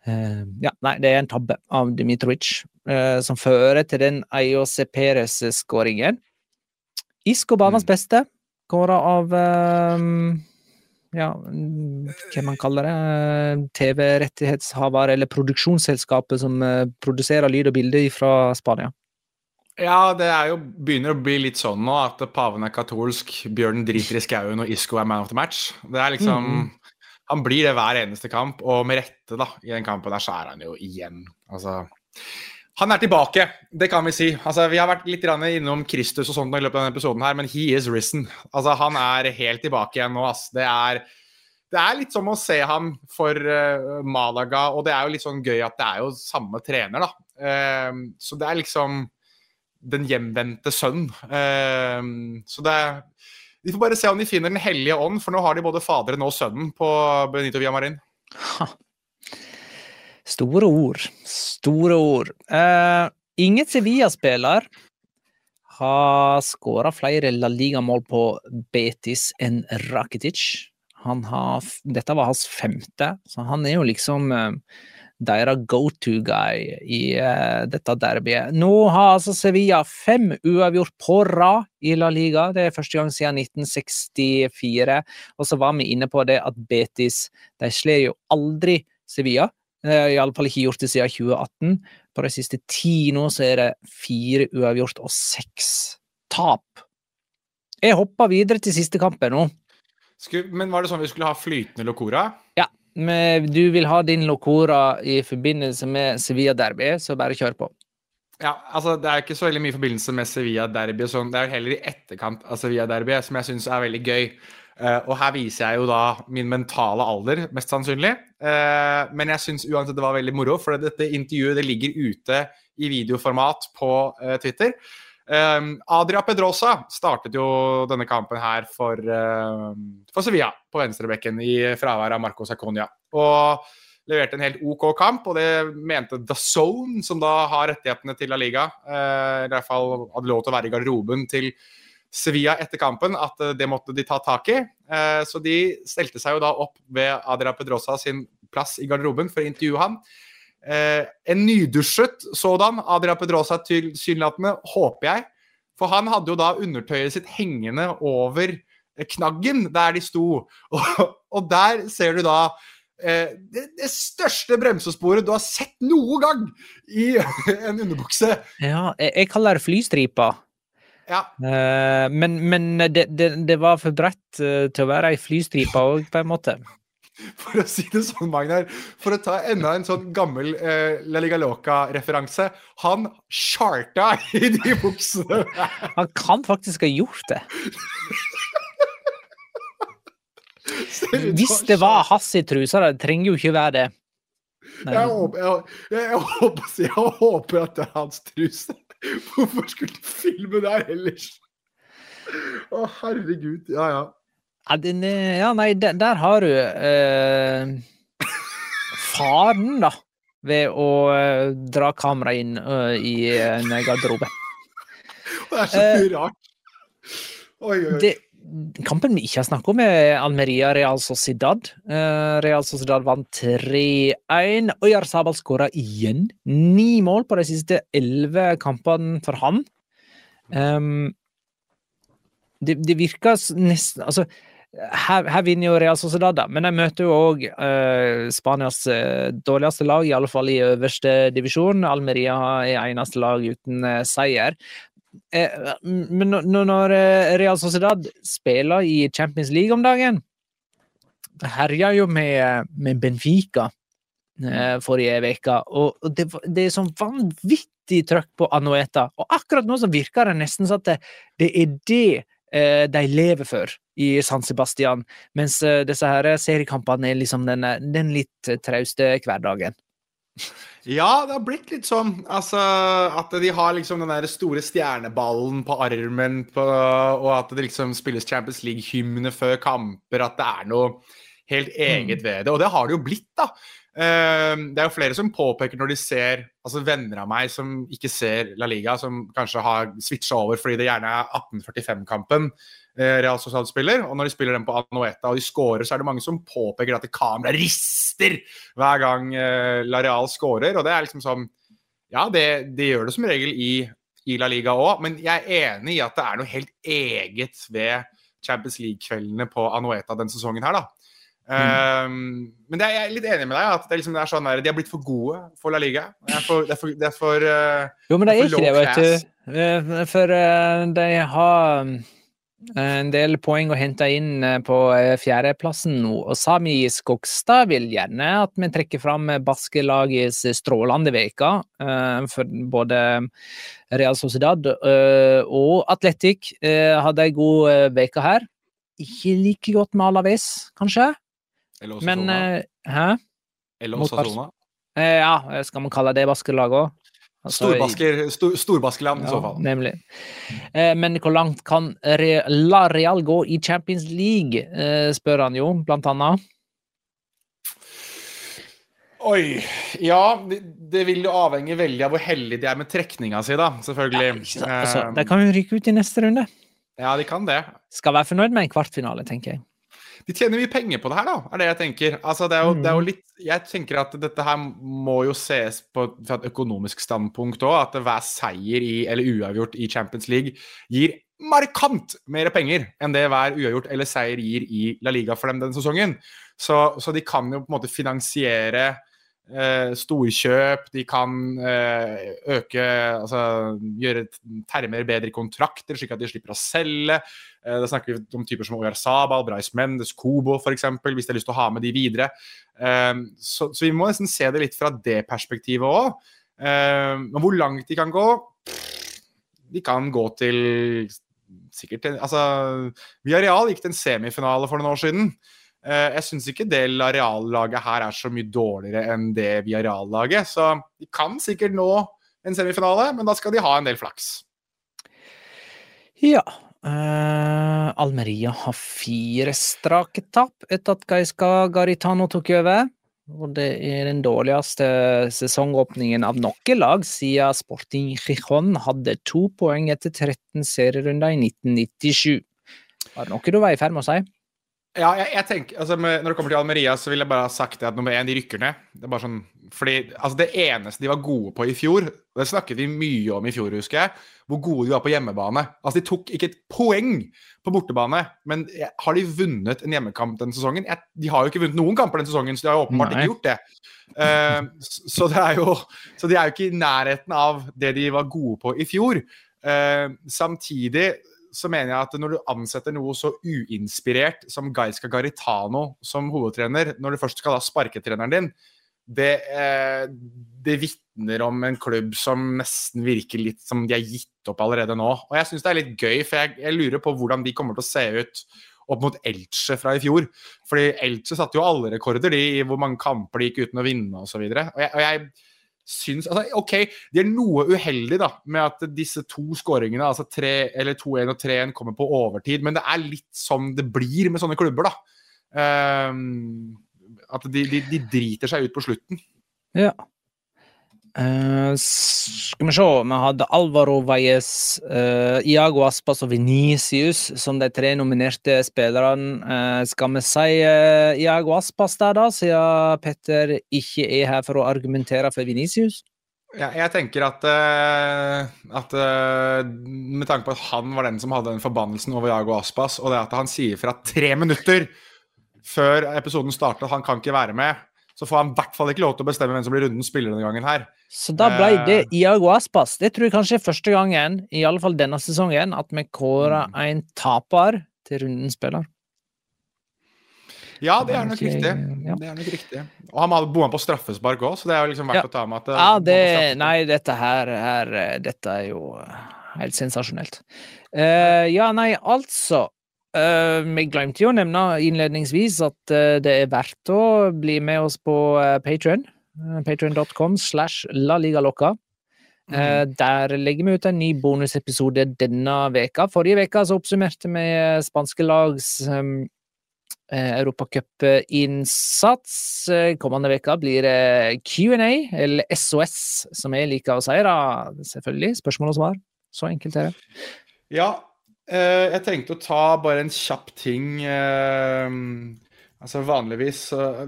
Speaker 1: Eh, ja, nei, det er en tabbe av Dmitrovic, eh, som fører til den IOC Perez-skåringen. Isco banens
Speaker 4: Mm.
Speaker 1: beste, kåra av eh, ja, mm, hva man kaller det? TV-rettighetshaver, eller produksjonsselskapet som produserer lyd og bilde fra Spania.
Speaker 4: Ja, det er jo, begynner å bli litt sånn nå at paven er katolsk, bjørnen driter i skauen og Isco er man of the match. Det er liksom
Speaker 1: Mhm.
Speaker 4: Han blir det hver eneste kamp, og med rette, da. I den kampen der så er han jo igjen. Altså Han er tilbake, det kan vi si. Altså, Vi har vært litt innom Kristus og sånt i løpet av denne episoden, her, men he is risen. Altså, Han er helt tilbake igjen nå. ass. Det er, det er litt som å se ham for uh, Malaga, og det er jo litt sånn gøy at det er jo samme trener, da. Uh, så det er liksom den hjemvendte sønn. Uh, så det er Vi får bare se om de finner Den hellige ånd, for nå har de både faderen og sønnen på Benito Villamarin.
Speaker 1: Ha. Store ord. Store ord. Uh, ingen Sevilla-spiller har skåra flere La Liga-mål på Betis enn Rakitic. Har, dette var hans femte, så han er jo liksom eh, deres go to guy i uh, dette derbyet. Nå har altså Sevilla fem uavgjort på rad i La Liga. Det er første gang siden 1964. Og så var vi inne på det at Betis de slår jo aldri Sevilla. Eh, Iallfall ikke gjort det siden 2018. På de siste ti nå så er det fire uavgjort og seks tap. Jeg hopper videre til siste kampen nå.
Speaker 4: Men var det sånn vi skulle ha flytende Locora?
Speaker 1: Ja, du vil ha din Locora i forbindelse med Sevilla-derby, så bare kjør på.
Speaker 4: Ja, altså Det er ikke så veldig mye forbindelse med Sevilla-derby. Sånn, det er jo heller i etterkant av Sevilla-derby som jeg syns er veldig gøy. Uh, og her viser jeg jo da min mentale alder, mest sannsynlig. Uh, men jeg syns uansett det var veldig moro, for dette intervjuet det ligger ute i videoformat på uh, Twitter. Eh, Adria Pedrosa startet jo denne kampen her for, eh, for Sevilla på venstrebekken i fravær av Marco Saconia. Og leverte en helt OK kamp, og det mente The Zone, som da har rettighetene til La Liga, eh, i hvert fall hadde lov til å være i garderoben til Sevilla etter kampen, at eh, det måtte de ta tak i. Eh, så de stelte seg jo da opp ved Adria Pedrosa sin plass i garderoben for å intervjue han. Eh, en nydusjet sådan, Adria Pedrosa tilsynelatende, håper jeg. For han hadde jo da undertøyet sitt hengende over eh, knaggen der de sto. Og, og der ser du da eh, det, det største bremsesporet du har sett noen gang i en underbukse.
Speaker 1: Ja, jeg, jeg kaller det flystripa.
Speaker 4: Ja,
Speaker 1: Eh, men men det, det, det var for bredt eh, til å være ei flystripe òg, på en måte.
Speaker 4: for å si det sånn, Magnar. For å ta enda en sånn gammel eh, La Liga Loca-referanse. Han charta i de buksene!
Speaker 1: Han kan faktisk ha gjort det. Hvis det var
Speaker 4: Hass
Speaker 1: hans i trusa, det trenger jo ikke være det.
Speaker 4: Jeg håper, jeg, jeg, håper, jeg håper at det er hans truse. Hvorfor skulle du filme der ellers? Å, herregud. Ja, ja.
Speaker 1: Ja, den, er- ja nei, der, der har du eh, faren, da, ved å eh, dra kameraet inn eh, i en garderobe.
Speaker 4: Det er så mye rart. Oi, oi, oi.
Speaker 1: Det, kampen vi ikke har snakket om, er Almeria Real Sociedad. Eh, Real Sociedad vant 3-1. Oyar Sabal skåra igjen. Ni mål på de siste elleve kampene for han. Um, det, det virker nesten Altså, her, her vinner jo Real Sociedad, da. men de møter jo òg uh, Spanias uh, dårligste lag, i alle fall i øverste divisjon. Almeria er eneste lag uten uh, seier. men når Real Sociedad spiller i Champions League om dagen, herja jo med, med Benfica forrige uke, og det, det er sånn vanvittig trøkk på Anueta. Og akkurat nå så virker det nesten sånn at det, det er det eh, de lever for i San Sebastian, mens eh, disse her seriekampene er liksom den, den litt trauste hverdagen.
Speaker 4: Ja, det har blitt litt sånn. Altså, at de har liksom den der store stjerneballen på armen, på, og at det liksom spilles Champions League-hymne før kamper. At det er noe helt eget mm. ved det. Og det har det jo blitt, da. Ehm, det er jo flere som påpeker når de ser altså venner av meg som ikke ser La Liga, som kanskje har switcha over fordi det gjerne er 1845-kampen eh, Real Sociedad spiller, og når de spiller den på Anoeta og de scorer, så er det mange som påpeker at kameraet rister hver gang eh, La Real scorer, og det er liksom sånn Ja, det, det gjør det som regel i, i La Liga òg, men jeg er enig i at det er noe helt eget ved Champions League-kveldene på Anoeta denne sesongen her, da. Mm. Um, men er, jeg er litt enig med deg at det, liksom, det er sånn der, de har blitt for gode for La Liga. Det er for, det er for, det er for uh,
Speaker 1: Jo, men det er ikke det, vet du. Eh, for uh, de har en del poeng å hente inn på fjerdeplassen nå. Og Sami Skogstad vil gjerne at vi trekker fram baskelagets strålende uke for både Real Sociedad og Atletic. Hadde ei god uke her. Ikke like godt med Alaves, kanskje.
Speaker 4: Men
Speaker 1: Hæ?
Speaker 4: Eller Osasona?
Speaker 1: Ja, skal man kalle det baskelag òg?
Speaker 4: Altså, Storbasker, stor, Storbaskeland, ja, i så fall.
Speaker 1: Nemlig. Eh, men hvor langt kan Re La Real gå i Champions League, spør han jo, blant annet.
Speaker 4: Oi. Ja, det, vil jo avhenge veldig av hvor heldige de er med trekninga si, da. Selvfølgelig.
Speaker 1: Ja, altså, de kan jo rykke ut i neste runde.
Speaker 4: Ja, de kan det.
Speaker 1: Skal være fornøyd med en kvartfinale, tenker jeg
Speaker 4: de tjener mye penger på det her, da, er det jeg tenker. Altså, det er jo, det er jo mm. litt Jeg tenker at dette her må jo ses på fra et økonomisk standpunkt òg. At hver seier i, eller uavgjort i Champions League gir markant mer penger enn det hver uavgjort eller seier gir i La Liga for dem denne sesongen. Så, så de kan jo på en måte finansiere eh, storkjøp, de kan eh, øke Altså gjøre termer bedre i kontrakter, slik at de slipper å selge. Eh, da snakker vi om typer som Oyar Sabal, Brais Mendes, Kobo f.eks., hvis de har lyst til å ha med de videre. Eh, så, så, vi må nesten se det litt fra det perspektivet òg. Eh, men hvor langt de kan gå De kan gå til sikkert Altså, real gikk til en semifinale for noen år siden. Jeg syns ikke det Lareal-laget her er så mye dårligere enn det Viareal-laget. Så de kan sikkert nå en semifinale, men da skal de ha en del flaks.
Speaker 1: Ja, Uh, Almeria har fire strake tap etter at Gaiska Garitano tok over. Og det er den dårligste sesongåpningen av noe lag siden Sporting Gijon hadde to poeng etter 13 serierunder i 1997. Var det noe du var i ferd med å si?
Speaker 4: Ja, jeg, jeg tenker, altså Når det kommer til Almeria, så vil jeg bare ha sagt det at nummer én, de rykker ned. Det er bare sånn, fordi, altså det eneste de var gode på i fjor, og det snakket vi mye om i fjor, husker jeg, hvor gode de var på hjemmebane. Altså De tok ikke et poeng på bortebane, men har de vunnet en hjemmekamp denne sesongen? Jeg, de har jo ikke vunnet noen kamper denne sesongen, så de har jo åpenbart Nei. ikke gjort det. Uh, så, det er jo, så de er jo ikke i nærheten av det de var gode på i fjor. Uh, samtidig så mener jeg at når du ansetter noe så uinspirert som Gaiska Garitano som hovedtrener, når du først skal ha sparketreneren din, det, eh, det vitner om en klubb som nesten virker litt som de har gitt opp allerede nå. Og jeg syns det er litt gøy, for jeg, jeg, lurer på hvordan de kommer til å se ut opp mot Elche fra i fjor. Fordi Elche satte jo alle rekorder de, i hvor mange kamper de gikk uten å vinne osv. Og, så og, jeg, og jeg syns altså, OK, de er noe uheldige da, med at disse to skåringene, altså 2-1 og 3-1, kommer på overtid. Men det er litt som det blir med sånne klubber, da. Um, at de, de, de, driter seg ut på slutten.
Speaker 1: Ja. Uh, skal vi se Vi hadde Alvaro Valles, uh, Iago Aspas og Venicius som de tre nominerte spillerne. Uh, skal vi si Iago Aspas der, da, siden Petter ikke er her for å argumentere for Venicius?
Speaker 4: Ja, jeg tenker at, at med tanke på at han var den som hadde den forbannelsen over Iago Aspas, og det at han sier fra tre minutter før episoden starter han kan ikke være med, så får han i hvert fall ikke lov til å bestemme hvem som blir rundens spiller denne gangen her.
Speaker 1: Så da ble det Iago Aspas. Det tror jeg kanskje er første gangen, i alle fall denne sesongen, at vi kårer mm. en taper til rundens spiller.
Speaker 4: Ja, det er nok riktig. Ja. Det er nok riktig. Og han hadde bomma på straffespark òg, så det er jo liksom verdt
Speaker 1: ja.
Speaker 4: å ta med at
Speaker 1: Ja, det, Nei, dette her er Dette er jo helt sensasjonelt. Uh, ja, nei, altså Vi glemte jo å nevne innledningsvis at uh, det er verdt å bli med oss på uh, Patrion. Patrion.com slash laligalocca. Mm. Der legger vi ut en ny bonusepisode denne veka. Forrige veka så oppsummerte vi spanske lags um, Eh, Europacup-innsats. Eh, kommende veka blir det Q&A, eller SOS, som jeg liker å si. da, Selvfølgelig. Spørsmål og svar. Så enkelt er det.
Speaker 4: Ja, eh, jeg tenkte å ta bare en kjapp ting. altså Vanligvis,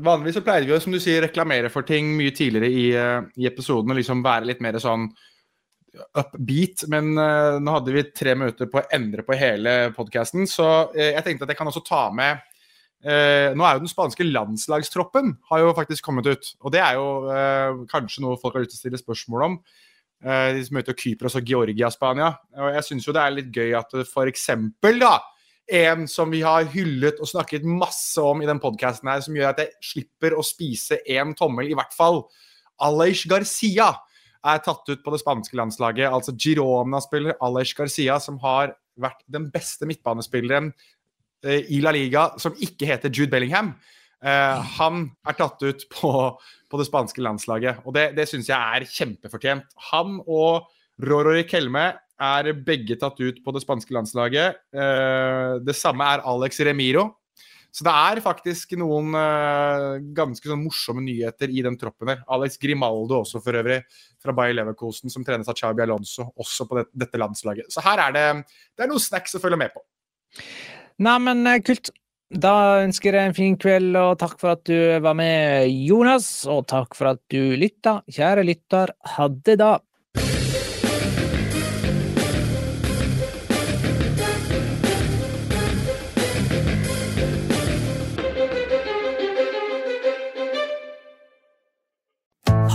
Speaker 4: vanligvis så pleier vi å som du sier, reklamere for ting mye tidligere i, i episoden og liksom være litt mer sånn upbeat, men nå hadde vi tre minutter på å endre på hele podkasten, så jeg tenkte at jeg kan også ta med Eh, nå er jo Den spanske landslagstroppen har jo faktisk kommet ut. og Det er jo eh, kanskje noe folk har lyst til å stille spørsmål om. Eh, de møter Kypros og Georgia, Spania. og Jeg syns jo det er litt gøy at f.eks. da en som vi har hyllet og snakket masse om i den podkasten her, som gjør at jeg slipper å spise én tommel, i hvert fall. Aleix Garcia er tatt ut på det spanske landslaget. Altså Girona-spiller Aleix Garcia, som har vært den beste midtbanespilleren Eh, i La Liga som ikke heter Jude Bellingham. Uh, han er tatt ut på, på det spanske landslaget, og det, det syns jeg er kjempefortjent. Han og Rorori Kelme er begge tatt ut på det spanske landslaget. Eh, det samme er Alex Remiro. Så det er faktisk noen eh, ganske sånn morsomme nyheter i den troppen her. Alex Grimaldo også, for øvrig, fra Bayer Leverkosen, som trenes av Chabi Alonso, også på det, dette landslaget. Så her er det, det er noe snacks å følge med på.
Speaker 1: Neimen, men kult. Da ønsker jeg en fin kveld, og takk for at du var med, Jonas. Og takk for at du lytta. Kjære lytter, ha det da.